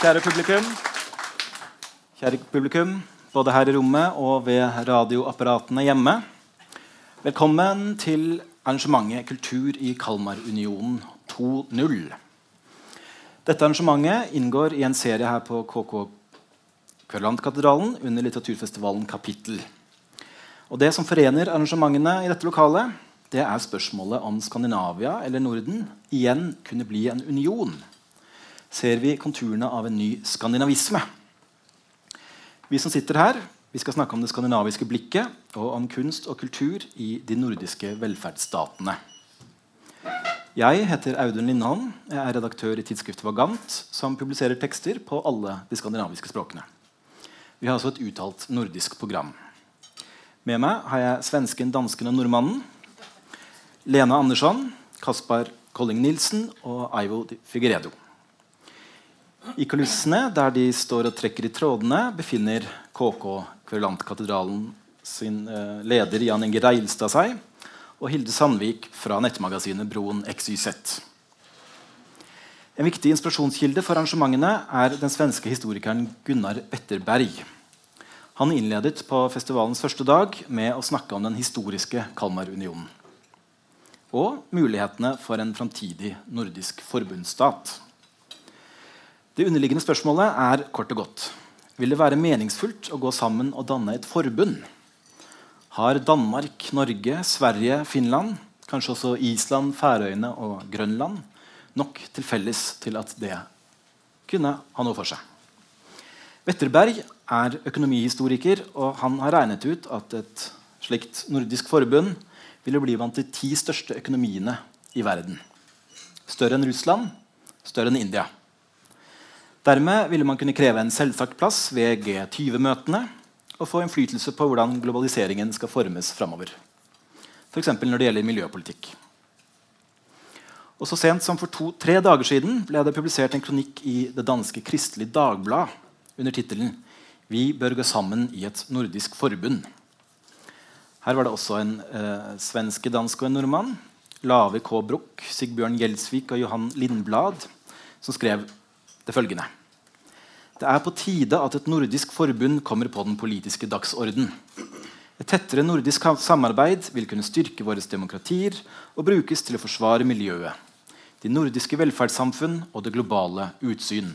Kjære publikum. Kjære publikum, både her i rommet og ved radioapparatene hjemme. Velkommen til arrangementet Kultur i Kalmarunionen 2.0. Dette arrangementet inngår i en serie her på KK Kverlandkatedralen under litteraturfestivalen Kapittel. Og Det som forener arrangementene i dette lokalet, det er spørsmålet om Skandinavia eller Norden igjen kunne bli en union. Ser vi konturene av en ny skandinavisme? Vi som sitter her, vi skal snakke om det skandinaviske blikket og om kunst og kultur i de nordiske velferdsstatene. Jeg heter Audun Lindholm. Jeg er redaktør i tidsskriftet Vagant, som publiserer tekster på alle de skandinaviske språkene. Vi har også et uttalt nordisk program. Med meg har jeg svensken, dansken og nordmannen. Lena Andersson, Kaspar Kolling Nilsen og Aivo Figueredo. I kulissene, der de står og trekker i trådene, befinner KK Kverulantkatedralen sin eh, leder Jan Inge Reilstad seg og Hilde Sandvik fra nettmagasinet Broen XYZ. En viktig inspirasjonskilde for arrangementene er den svenske historikeren Gunnar Wetterberg. Han innledet på festivalens første dag med å snakke om den historiske Kalmarunionen og mulighetene for en framtidig nordisk forbundsstat. Det underliggende spørsmålet er kort og godt vil det være meningsfullt å gå sammen og danne et forbund. Har Danmark, Norge, Sverige, Finland, kanskje også Island, Færøyene og Grønland nok til felles til at det kunne ha noe for seg? Wetterberg er økonomihistoriker, og han har regnet ut at et slikt nordisk forbund ville bli blant de ti største økonomiene i verden. Større enn Russland, større enn India. Dermed ville man kunne kreve en selvsagt plass ved G20-møtene og få innflytelse på hvordan globaliseringen skal formes framover. F.eks. når det gjelder miljøpolitikk. Og Så sent som for to-tre dager siden ble det publisert en kronikk i det danske Kristelig Dagblad under tittelen 'Vi bør gå sammen i et nordisk forbund'. Her var det også en eh, svenske, dansk og en nordmann. Lave K. Bruch, Sigbjørn Gjelsvik og Johan Lindblad, som skrev det følgende. Det er på tide at et nordisk forbund kommer på den politiske dagsorden. Et tettere nordisk samarbeid vil kunne styrke våre demokratier og brukes til å forsvare miljøet, de nordiske velferdssamfunn og det globale utsyn.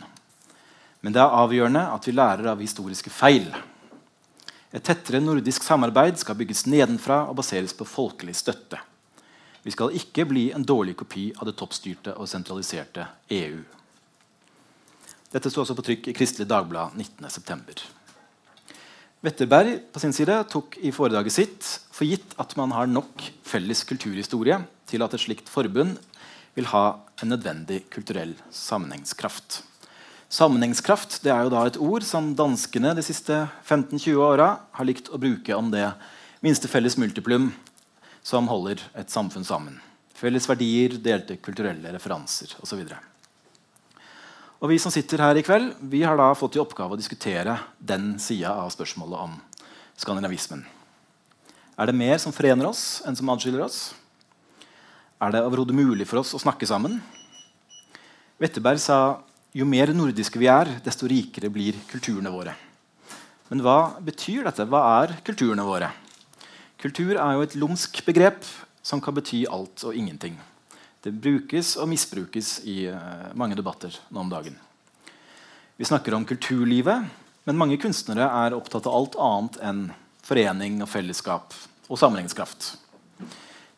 Men det er avgjørende at vi lærer av historiske feil. Et tettere nordisk samarbeid skal bygges nedenfra og baseres på folkelig støtte. Vi skal ikke bli en dårlig kopi av det toppstyrte og sentraliserte EU. Dette sto også på trykk i Kristelig Dagblad 19.9. Wetterberg på sin side tok i foredraget sitt for gitt at man har nok felles kulturhistorie til at et slikt forbund vil ha en nødvendig kulturell sammenhengskraft. Sammenhengskraft det er jo da et ord som danskene de siste 15-20 åra har likt å bruke om det minste felles multiplum som holder et samfunn sammen. Felles verdier, delte kulturelle referanser osv. Og Vi som sitter her i kveld, vi har da fått i oppgave å diskutere den sida av spørsmålet om skandinavismen. Er det mer som forener oss, enn som adskiller oss? Er det overhodet mulig for oss å snakke sammen? Wetterberg sa jo mer nordiske vi er, desto rikere blir kulturene våre. Men hva betyr dette? Hva er kulturene våre? Kultur er jo et lumsk begrep som kan bety alt og ingenting. Det brukes og misbrukes i uh, mange debatter nå om dagen. Vi snakker om kulturlivet, men mange kunstnere er opptatt av alt annet enn forening og fellesskap og sammenhengskraft.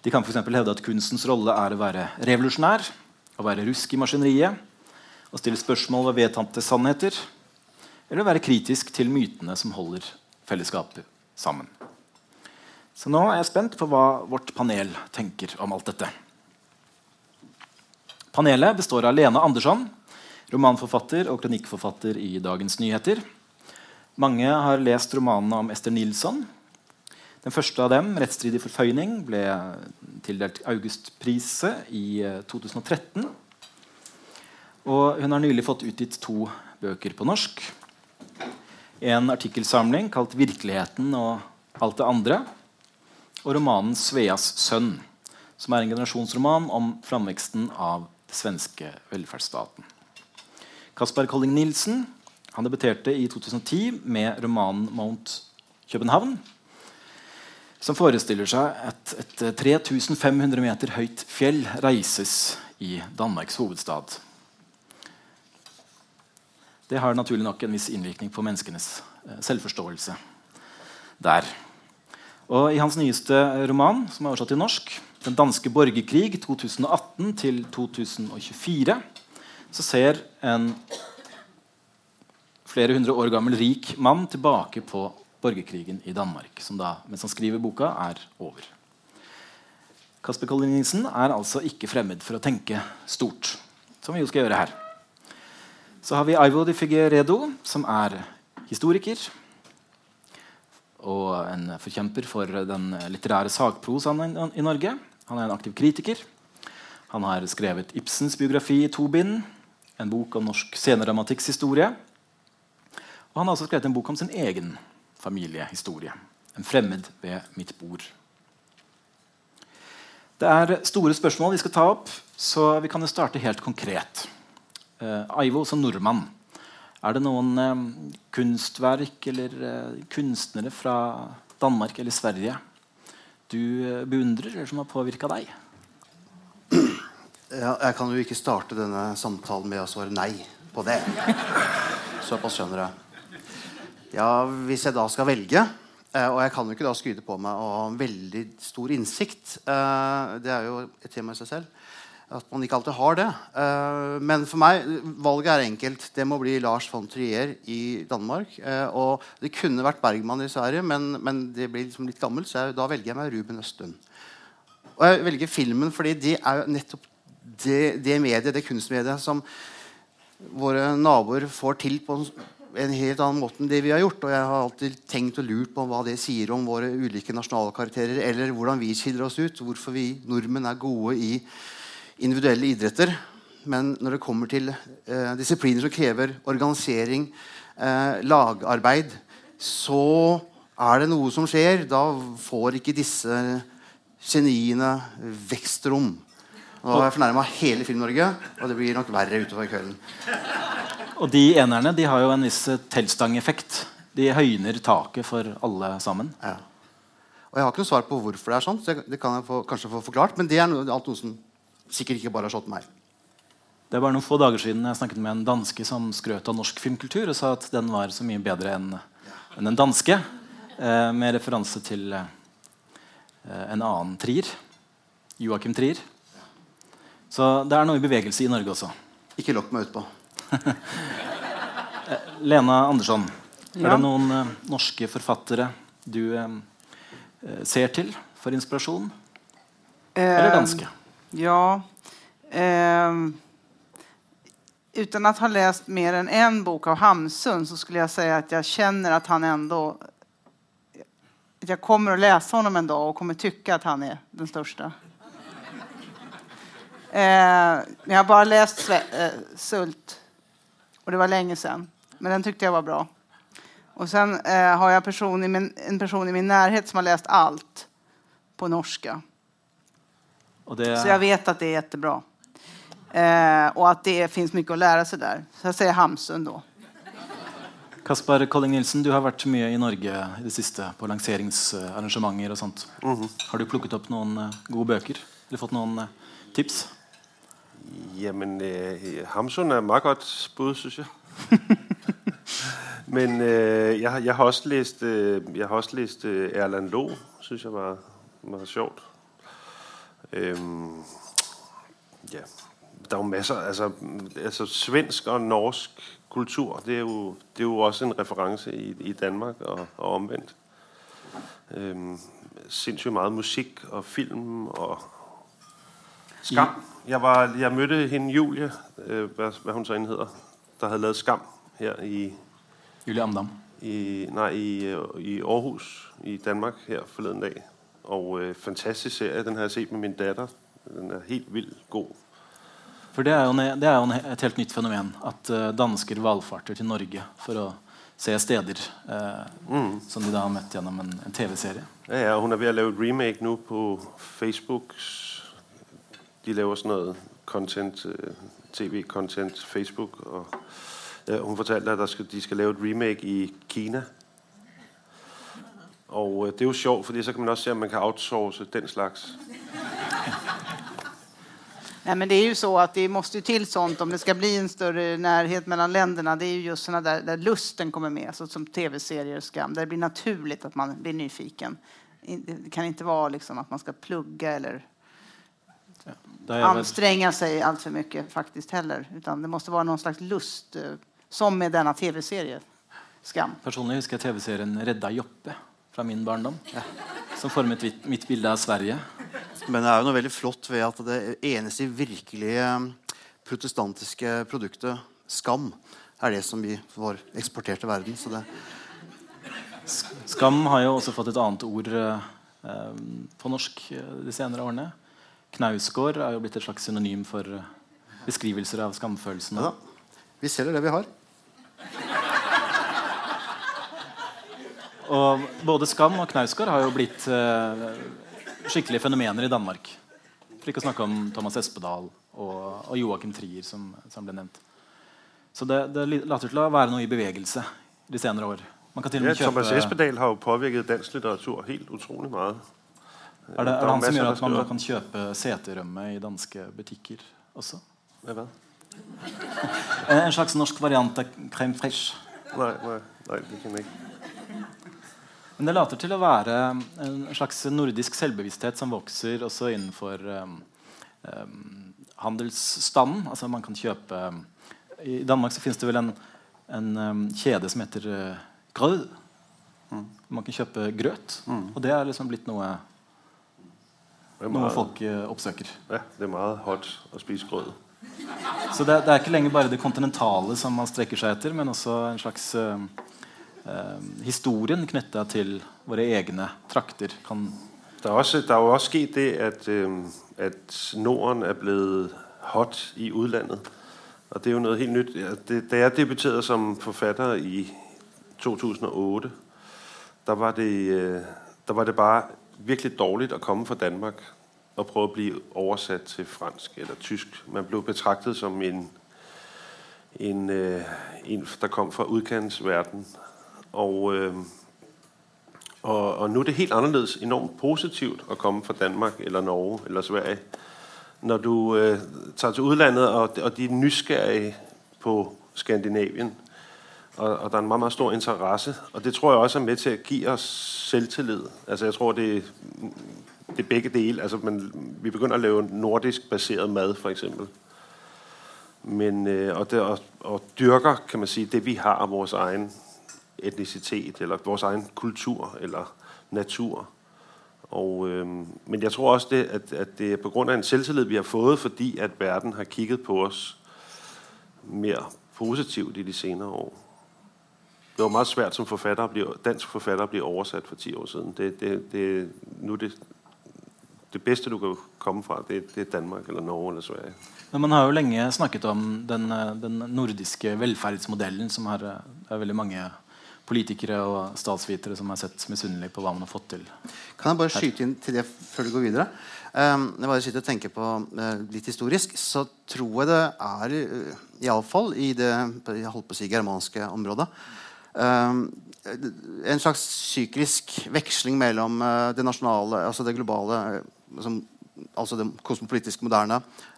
De kan f.eks. hevde at kunstens rolle er å være revolusjonær, å være rusk i maskineriet, å stille spørsmål ved vedtatte sannheter, eller å være kritisk til mytene som holder fellesskapet sammen. Så nå er jeg spent på hva vårt panel tenker om alt dette. Panelet består av Lena Andersson, romanforfatter og kronikkforfatter i Dagens Nyheter. Mange har lest romanene om Ester Nilsson. Den første av dem, 'Rettsstridig forføyning', ble tildelt Augustpriset i 2013. Eh, og hun har nylig fått utgitt to bøker på norsk. En artikkelsamling kalt 'Virkeligheten og alt det andre'. Og romanen 'Sveas sønn', som er en generasjonsroman om framveksten av den svenske velferdsstaten. Kaspar Colling Nielsen han debuterte i 2010 med romanen 'Mount København', som forestiller seg at et 3500 meter høyt fjell reises i Danmarks hovedstad. Det har naturlig nok en viss innvirkning på menneskenes eh, selvforståelse der. Og I hans nyeste roman, som er oversatt til norsk, 'Den danske borgerkrig 2018 2024', så ser en flere hundre år gammel rik mann tilbake på borgerkrigen i Danmark, som da, mens han skriver boka, er over. Kasper Kollinisen er altså ikke fremmed for å tenke stort, som vi jo skal gjøre her. Så har vi Aivo de Figueredo, som er historiker og en forkjemper for den litterære sakprosaen i Norge. Han er en aktiv kritiker. Han har skrevet Ibsens biografi i to bind, en bok om norsk scenedramatiks historie. Og han har også skrevet en bok om sin egen familiehistorie. En fremmed ved mitt bord. Det er store spørsmål vi skal ta opp, så vi kan jo starte helt konkret. Eh, Aivo som nordmann. Er det noen eh, kunstverk eller eh, kunstnere fra Danmark eller Sverige du beundrer, eller som har påvirka deg? Ja, jeg kan jo ikke starte denne samtalen med å svare nei på det. Såpass skjønner jeg. Ja, Hvis jeg da skal velge Og jeg kan jo ikke da skryte på meg å ha veldig stor innsikt. Det er jo et tema i seg selv at man ikke alltid har det. Uh, men for meg valget er enkelt. Det må bli Lars von Trier i Danmark. Uh, og det kunne vært Bergman i Sverige, men, men det blir liksom litt gammelt, så jeg, da velger jeg meg Ruben Østlund. Og jeg velger filmen fordi det er jo nettopp det, det mediet, det kunstmediet som våre naboer får til på en helt annen måte enn det vi har gjort. Og jeg har alltid tenkt og lurt på hva det sier om våre ulike nasjonalkarakterer, eller hvordan vi skiller oss ut. Hvorfor vi nordmenn er gode i individuelle idretter. Men når det kommer til eh, disipliner som krever organisering, eh, lagarbeid, så er det noe som skjer. Da får ikke disse geniene vekstrom. Nå har jeg fornærma hele Film-Norge, og det blir nok verre utover kvelden. Og de enerne de har jo en viss teltstangeffekt. De høyner taket for alle sammen. Ja. Og Jeg har ikke noe svar på hvorfor det er sånn, så det kan jeg få, kanskje få forklart. Men det er noe, alt noe som sikkert ikke bare har slått meg. Det er bare noen få dager siden jeg snakket med en danske som skrøt av norsk filmkultur og sa at den var så mye bedre enn en den danske, eh, med referanse til eh, en annen Trier. Joakim Trier. Så det er noe i bevegelse i Norge også. Ikke lokk meg utpå. Eh, Lena Andersson, ja. er det noen eh, norske forfattere du eh, eh ser til for inspirasjon? Eller danske? Ja. Eh, uten att ha lest mer än en bok av Hamsun så skulle jeg si at jeg kjenner at han ändå... at jeg kommer å lese honom en dag og kommer tycka at han er den største. Eh, jeg har bare lest Sve eh, Sult og det var lenge siden. Men den tyckte jeg var bra. Og så eh, har jeg person min, en person i min nærhet som har lest alt på norska. Det... Så jag vet att det är jättebra. Eh, och att det finns mycket att lära sig där. Så jag säger Hamsun då. Kaspar Colling Nilsen, du har vært mye i Norge i det siste på lanseringsarrangementer. og sånt. Mm -hmm. Har du plukket opp noen uh, gode bøker? Eller fått noen uh, tips? Jamen, uh, Hamsun er meget godt bud, synes jeg. Men jeg, jeg, har også læst, jeg har også læst Erland Loe, synes jeg var, var sjovt. Øhm, ja, der er jo masser altså, altså svensk og norsk kultur, det er jo, det er jo også en referanse i, i Danmark og, og omvendt. Øhm, sindssygt meget musikk og film og Skam. Jeg, var, jeg mødte hende Julie, øh, hvad, hvad hun så end hedder, der havde lavet Skam her i... Julie Amdam. I, nej, i, i Aarhus i Danmark her forleden dag. Og øh, fantastisk serie. Den har jeg sett med min datter. Den er helt vilt god. For det er jo, det er jo et helt nytt fenomen at uh, dansker valfarter til Norge for å se steder uh, mm. som de da har møtt gjennom en, en TV-serie. Ja, ja, hun er ved å lave et remake nå på Facebook. De laver sånn noe content uh, tv-content, Facebook. Og ja, hun fortalte at der skal, de skal lave et remake i Kina. Og øh, det er jo sjovt, fordi så kan man også se om man kan outsource den slags. Nej, men det är ju så att det måste til till sånt om det ska bli en större närhet mellan länderna. Det är ju just såna där, där lusten kommer med, så som tv-serier och skam. Där det blir naturligt att man blir nyfiken. Det kan inte vara liksom att man ska plugga eller seg anstränga sig allt för mycket faktiskt heller. Utan det måste vara någon slags lust, eh, som med denna tv-serie. Skam. personlig husker jeg TV-serien 'Redda Joppe' fra min barndom. Som formet mitt, mitt bilde av Sverige. Men det er jo noe veldig flott ved at det eneste virkelige protestantiske produktet, skam, er det som vi får eksportert til verden. Så det, Skam har jo også fått et annet ord eh, eh, på norsk eh, de senere årene. Knausgård er jo blitt et slags synonym for eh, beskrivelser av skamfølelsen. ja, vi selger det vi har. Og både Skam og Knausgård har jo blitt eh, skikkelige fenomener i Danmark. For ikke å snakke om Thomas Espedal og, og Joakim Trier, som, som ble nevnt. Så det, det later til å være noe i bevegelse de senere år. Man kan til og med kjøpe Thomas Espedal har jo påvirket dansk litteratur helt utrolig meget. Er det, er det han som gjør at man kan kjøpe seterømme i danske butikker også? Ja. En en slags norsk variant av crème fraîche. Nei, nei, nei, det kan jeg ikke. Men det later til å være en slags nordisk selvbevissthet som vokser også innenfor um, um, handelsstanden. Altså man kan kjøpe I Danmark så finnes det vel en, en um, kjede som heter uh, Grød. Man kan kjøpe grøt. Og det er liksom blitt noe, noe folk uh, oppsøker. ja, det er meget hot å spise grød. Så det, det er ikke lenger bare det kontinentale som man strekker seg etter, men også en slags um, um, historien knytta til våre egne trakter. Kan Der er, jo også sket det, at, at Norden er blevet hot i utlandet. Og det er jo noe helt nytt. Da jeg debuterte som forfatter i 2008, der var det, øh, der var det bare virkelig dårligt at komme fra Danmark og prøve at blive oversat til fransk eller tysk. Man blev betragtet som en, en, øh, en der kom fra udkantsverden. Og, øh, og, og nå er det helt anderledes enormt positivt at komme fra Danmark eller Norge eller Sverige. Når du øh, tager til utlandet, og, og de er nysgerrige på Skandinavien, og, og der er en meget, meget stor interesse. Og det tror jeg også er med til at gi oss selvtillid. Altså jeg tror, det, det er begge dele. Altså, man, vi begynder å lave nordisk basert for eksempel. Men, øh, og, det, og, og dyrker, kan man si, det vi har av vores egen etnicitet, eller vores egen kultur, eller natur. Og, øh, men jeg tror også, det, at, at det er på grund af en selvtillid, vi har fået, fordi at verden har kigget på os mere positivt i de senere år. Det var meget svært som forfatter at blive, dansk forfatter at blive oversat for 10 år siden. Det, det, det, nu det, det bedste, du kan komme fra, det, det er Danmark eller Norge eller Sverige. Men man har jo lenge snakket om den, eh, den nordiske velferdsmodellen, som har, eh, er veldig mange politikere og statsvitere som har sett misunnelig på hva man har fått til. Kan jeg bare skyte inn til det før du går videre? Um, jeg bare sitter og tenker på uh, litt historisk, så tror jeg det er uh, iallfall i det jeg holdt på å si germanske området um, en slags syklisk veksling mellom uh, det nasjonale, altså det globale eh, som, Altså det kosmopolitiske moderne,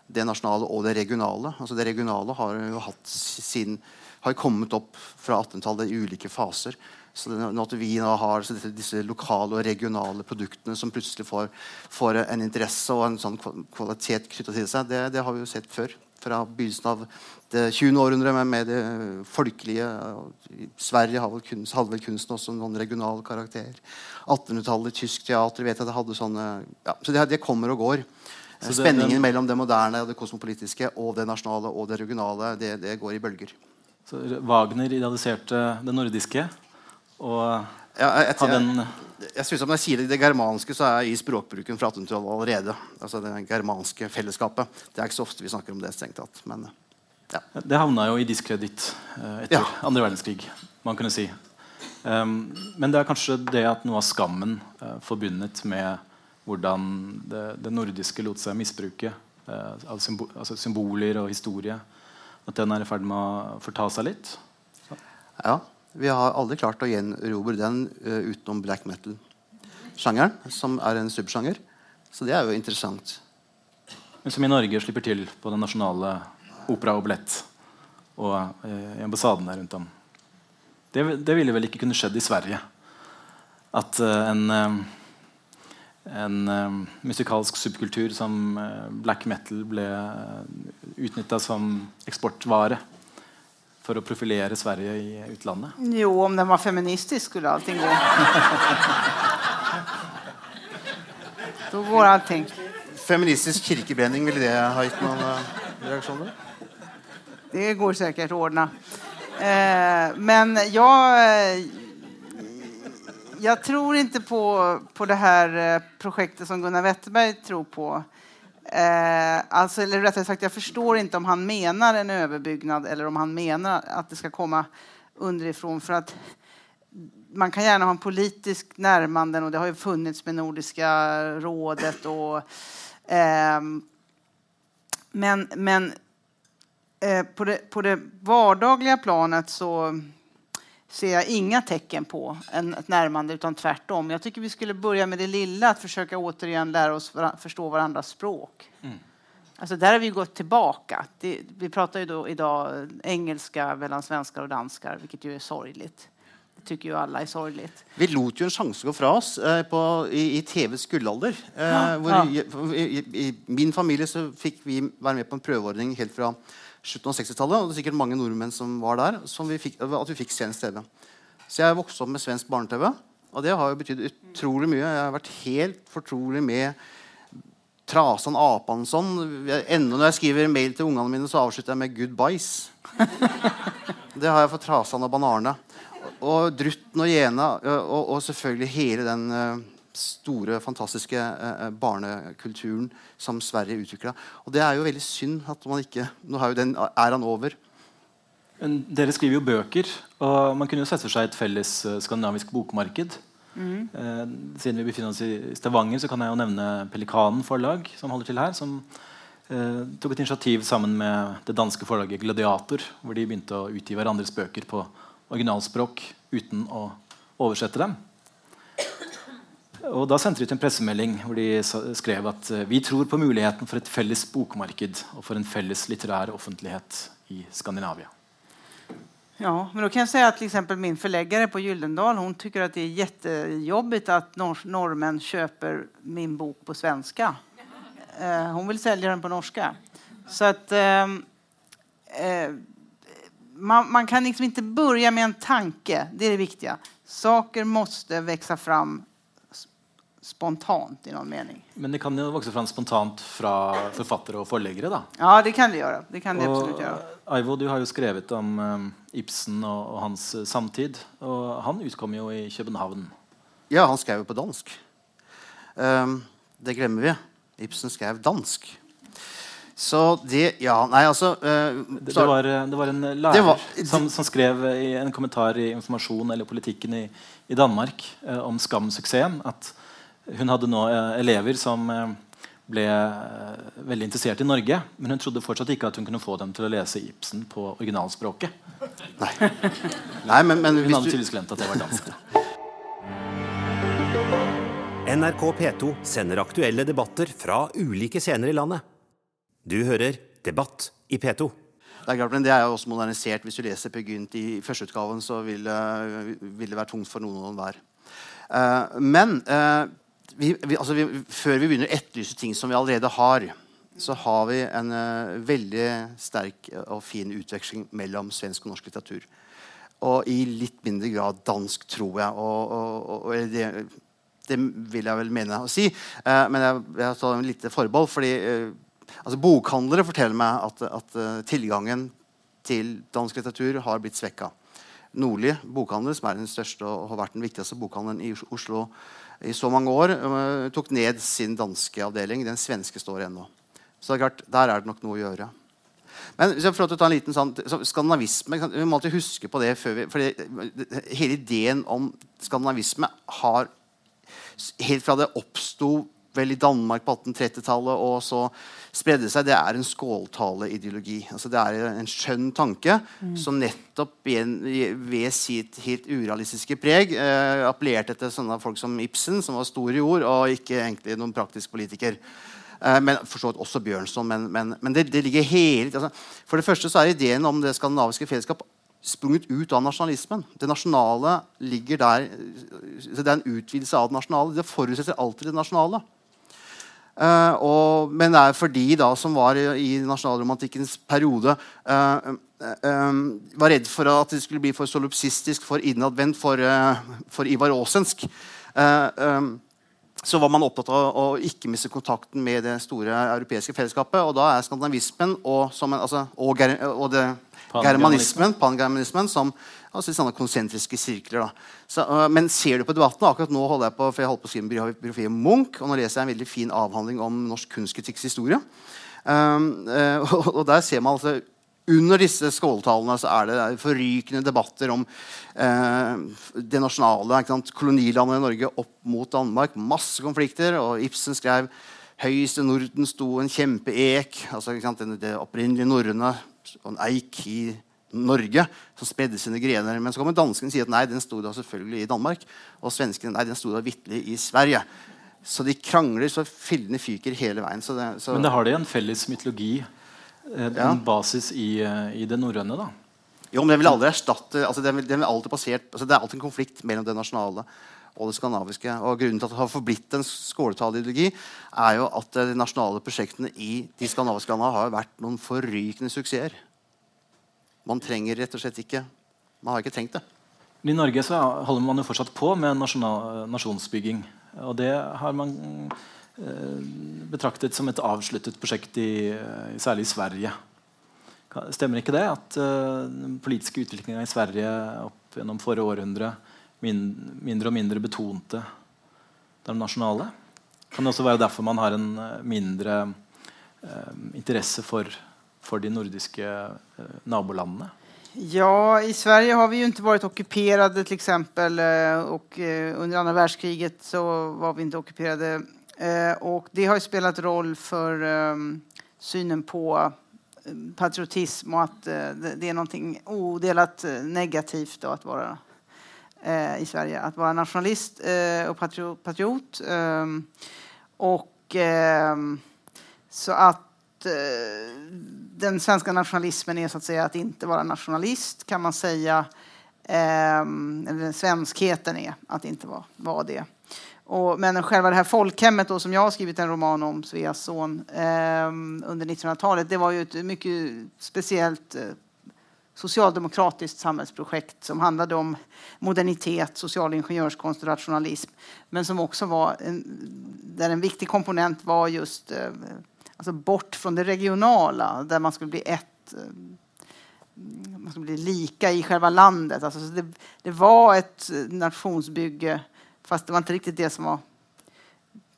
det nasjonale og det regionale. Altså det regionale har jo hatt sin har kommet opp fra 1800-tallet i ulike faser. Så at vi nå har så disse, lokale og regionale produktene som plutselig får, får en interesse og en sånn kvalitet knytta til seg, det, det har vi jo sett før. Fra begynnelsen av det 20. århundre med, med det folkelige. Sverige hadde vel kunst, hadde vel kunsten også noen regional karakter. 1800-tallet, tysk teater vet jeg det hadde sånne ja, Så det, det kommer og går. Så Spenningen mellom det moderne, og det kosmopolitiske og det nasjonale og det regionale, det, det går i bølger. Så Wagner idealiserte det nordiske. Og Ja, jeg, hadde en jeg synes Når jeg sier det, det germanske, så er jeg i språkbruken fra 1800-tallet allerede. Altså Det germanske fellesskapet. Det er ikke så ofte vi snakker om det. strengt tatt Men ja. Det havna jo i diskreditt eh, etter Ja. andre verdenskrig, man kunne si. Um, men det er kanskje det at noe av skammen uh, forbundet med hvordan det, det nordiske lot seg misbruke uh, av symbo altså symboler og historie. At den er i ferd med å forta seg litt. Ja, Vi har aldri klart å gjenerobre den uh, utenom black metal-sjangeren, som er en subsjanger. Så det er jo interessant. Men som i Norge slipper til på den nasjonale opera og billett og ambassaden ambassadene rundt om. Det, det, ville vel ikke kunne skjedd i Sverige. At uh, en, uh, en uh, musikalsk subkultur som black metal ble utnytta som eksportvare for å profilere Sverige i utlandet? Jo, om den var feministisk, skulle allting gå. Da går allting. Feministisk kirkebrenning, ville det ha gitt noen reaksjoner? Det går sikkert å ordne. Eh, men jeg Jeg tror ikke på, på det her eh, prosjektet som Gunnar Wetterberg tror på. Eh, alltså, eller rättare sagt, jag förstår inte om han menar en överbyggnad eller om han menar att det ska komma underifrån. För att man kan gärna ha en politisk närmanden och det har ju funnits med Nordiska rådet. Och, eh, men men eh, på, det, på planet så ser jag inga tecken på en, ett närmande utan tvärtom. Jag tycker vi skulle börja med det lilla, att försöka återigen lära oss var, förstå varandras språk. Mm. Alltså där har vi gått tillbaka. Det, vi pratar ju då idag engelska mellan svenskar och danskar, vilket ju är sorgligt. Det tycker ju alla är sorgligt. Vi lot ju en chans gå fra oss eh, på, i, i TVs gullalder. Eh, ja, ja. I, i, I, min familie så fikk vi være med på en prøveordning helt fra slutten av 60-tallet. Og det er sikkert mange nordmenn som var der, som vi fikk, at vi fikk svensk TV. Så jeg vokste opp med svensk barne-TV, og det har jo betydd utrolig mye. Jeg har vært helt fortrolig med Trasan Apansson. Enda når jeg skriver mail til ungene mine, så avslutter jeg med 'goodbyes'. Det har jeg for Trasan og Banarene. Og Drutten og Jena, og, og selvfølgelig hele den uh, store, fantastiske uh, barnekulturen som Sverige utvikla. Og det er jo veldig synd at man ikke Nå er jo den æraen over. Men dere skriver jo bøker, og man kunne jo sett for seg et felles uh, skandinavisk bokmarked. Mm. Eh, siden vi befinner oss i Stavanger, så kan jeg jo nevne Pelikanen forlag, som holder til her. Som eh, tok et initiativ sammen med det danske forlaget Gladiator, hvor de begynte å utgi hverandres bøker på originalspråk uten å oversette dem. Og Da sendte de ut en pressemelding hvor de skrev at eh, vi tror på muligheten for et felles bokmarked og for en felles litterær offentlighet i Skandinavia. Ja, men då kan jag säga att till exempel min förläggare på Gyldendal hon tycker att det är jättejobbigt att nor norrmän köper min bok på svenska. Eh, hon vill sälja den på norska. Så att eh, eh, man, man, kan liksom inte börja med en tanke. Det är det viktiga. Saker måste växa fram spontant i noen mening. Men det kan jo vokse fram spontant fra forfattere og forleggere? da? Ja, det kan det gjøre. Det kan det og, absolutt gjøre. Aivo, du har jo skrevet om um, Ibsen og, og, hans uh, samtid. Og han utkom jo i København. Ja, han skrev jo på dansk. Um, det glemmer vi. Ibsen skrev dansk. Så det Ja, nei, altså uh, det, det, var, det, var, en lærer var, som, som, skrev i en kommentar i Informasjon eller Politikken i, i Danmark uh, om Skam-suksessen at hun hadde nå uh, elever som ble veldig interessert i Norge, men hun trodde fortsatt ikke at hun kunne få dem til å lese Ibsen på originalspråket. Nei, nei men, men Hun hadde tydeligvis glemt at det var dansk. NRK P2 sender aktuelle debatter fra ulike scener i landet. Du hører Debatt i P2. Det er klart, men det er jo også modernisert. Hvis du leser Per Gynt i førsteutgaven, så vil, vil, det være tungt for noen og enhver. Uh, men uh, vi, vi, altså vi, før vi begynner å etterlyse ting som vi allerede har, så har vi en veldig sterk og fin utveksling mellom svensk og norsk litteratur. Og i litt mindre grad dansk, tror jeg. Og, og, og det, det, vil jeg vel mene å si. men jeg, jeg tar en lite forbehold. fordi altså Bokhandlere forteller meg at, at uh, tilgangen til dansk litteratur har blitt svekka. Nordli bokhandel, som er den største og har vært den viktigste bokhandelen i Oslo i så mange år, uh, tok ned sin danske avdeling. Den svenske står ennå. Så det er klart, der er det nok noe å gjøre. Men hvis jeg får ta en liten sånn, skandinavisme Vi må alltid huske på det. før vi, For Hele ideen om skandinavisme har helt fra det oppsto vel i Danmark på 1830-tallet og så spredde seg, det er en skåltale-ideologi. Altså det er en skjønn tanke som nettopp ved sitt helt urealistiske preg eh, appellerte til sånne folk som Ibsen, som var stor i ord, og ikke egentlig noen praktisk politiker. Eh, men forstått også Bjørnson. Men, men, men det, det, ligger hele altså, For det første så er ideen om det skandinaviske fellesskap sprunget ut av nasjonalismen. Det nasjonale ligger der så Det er en utvidelse av det nasjonale. Det forutsetter alltid det nasjonale. Uh, og, men det er fordi da, som var i, nasjonalromantikkens periode uh, uh, var redd for at det skulle bli for solipsistisk, for innadvendt, for, for Ivar Aasensk. så var man opptatt av å ikke miste kontakten med det store europeiske fellesskapet. Og da er skandinavismen og, en, altså, og, og det germanismen, pangermanismen som altså sånne konsentriske sirkler. Så, uh, men ser du på debatten Akkurat nå holder jeg på for jeg holdt på å skrive en biografi om Munch, og nå leser jeg en veldig fin avhandling om norsk kunstkritikkes historie. Um, uh, og, og, der ser man altså under disse skåltalene så er det forrykende debatter om eh, det nasjonale. Kolonilandet i Norge opp mot Danmark. Masse konflikter. Og Ibsen skrev Høyest i Norden sto en kjempeek. altså det, det opprinnelige norrøne en eik i Norge som spredde sine grener. Men så kommer danskene og sier at nei, den sto da selvfølgelig i Danmark. Og svenskene nei, den sto da vitterlig i Sverige. Så de krangler så fillene fyker hele veien. Så det, så Men det har de en felles mytologi, eh, en ja. basis i, eh, i det norrøne? da? Jo, men det vil aldri erstatte altså det, vil, alltid basert, altså det er alltid en konflikt mellom det nasjonale og det skandinaviske. Og Grunnen til at det har forblitt en skåletallideologi, er jo at de nasjonale prosjektene i de skandinaviske landene har vært noen forrykende suksesser. Man trenger rett og slett ikke Man har ikke trengt det. I Norge så holder man jo fortsatt på med nasjonsbygging. Og det har man eh, betraktet som et avsluttet prosjekt, i, særlig i Sverige. Stemmer ikke det? At eh, den politiske utviklinga i Sverige opp gjennom forrige århundre min, mindre og mindre betonte det nasjonale? Kan det også være derfor man har en eh, mindre eh, interesse for för de nordiske eh, nabolandene? Ja, i Sverige har vi ju inte varit ockuperade till exempel eh, och eh, under andra världskriget så var vi inte ockuperade. Och det har spelat roll för synen på patriotism och att det är någonting odelat negativt att vara i Sverige. Att vara nationalist och patriot. Och så att den svenska nationalismen är så att säga att inte vara nationalist kan man säga. Eh, svenskheten är att inte vara, vara det. Och, men själva det här folkhemmet då, som jag har skrivit en roman om, Sveas son, eh, under 1900-talet, det var ju ett mycket speciellt eh, socialdemokratiskt samhällsprojekt som handlade om modernitet, social ingenjörskonst och rationalism. Men som också var en, där en viktig komponent var just eh, alltså bort från det regionala där man skulle bli ett eh, man skulle bli lika i själva landet. Alltså det, det, var ett nationsbygge fast det var inte riktigt det som var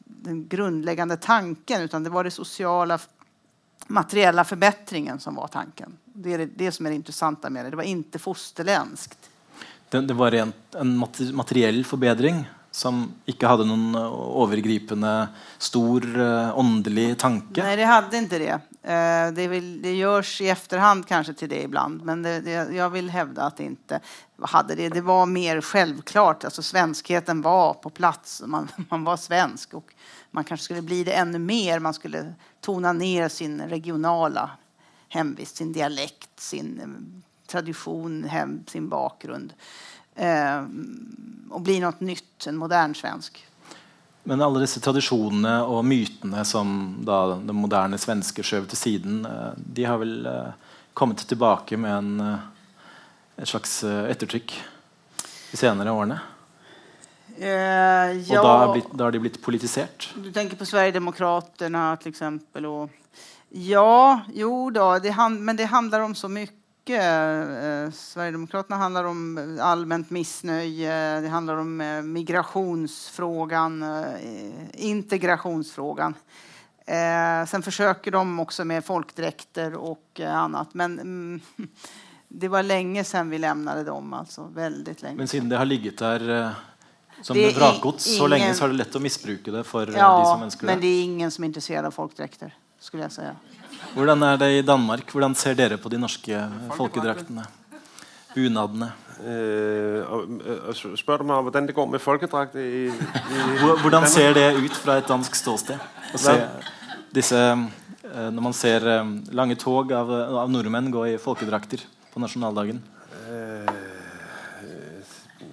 den grundläggande tanken utan det var det sociala materiella förbättringen som var tanken. Det är det, det som är det intressanta med det. Det var inte fosterländskt. Det, det var rent en materiell forbedring som ikke hadde noen eh, overgripende, stor uh, åndelig tanke? Nei, det hadde ikke det. Uh, det, vil, det gjøres i efterhand kanskje til det ibland, men det, det, jeg vil hevde at det ikke hadde det. Det var mer selvklart. Altså, svenskheten var på plass. Man, man var svensk. og man kanskje skulle bli det enda mer. Man skulle tona ned sin regionala hemvist, sin dialekt, sin tradisjon, sin bakgrund eh, og bli noe nytt, en moderne svensk. Men alle disse tradisjonene og mytene som den moderne svenske skjøv til siden, eh, de har vel eh, kommet tilbake med en, eh, et slags ettertrykk de senere årene? Eh, ja. Og da, blitt, da, har de blitt politisert? Du tenker på Sverigedemokraterna eksempel. Ja, jo da, det men det handler om så mye mycket. Eh, Sverigedemokraterna handlar om allmänt missnöje, det handlar om eh, migrationsfrågan, eh, integrationsfrågan. Eh, sen försöker de också med folkdräkter och eh, annat. Men mm, det var länge sedan vi lämnade dem. Alltså, väldigt länge. Men siden det har ligget der Som Det vrakgods så lenge så har det lett å misbruke det för ja, de som ønsker men det. är ingen som er intresserad av folkdräkter, skulle jag si. Hvordan er det i Danmark? Hvordan ser dere på de norske folkedraktene? Bunadene? Og så spør du meg hvordan det går med folkedrakt i, i Hvordan ser det ut fra et dansk ståsted? Å se disse, eh, når man ser eh, lange tog av, av nordmenn gå i folkedrakter på nasjonaldagen.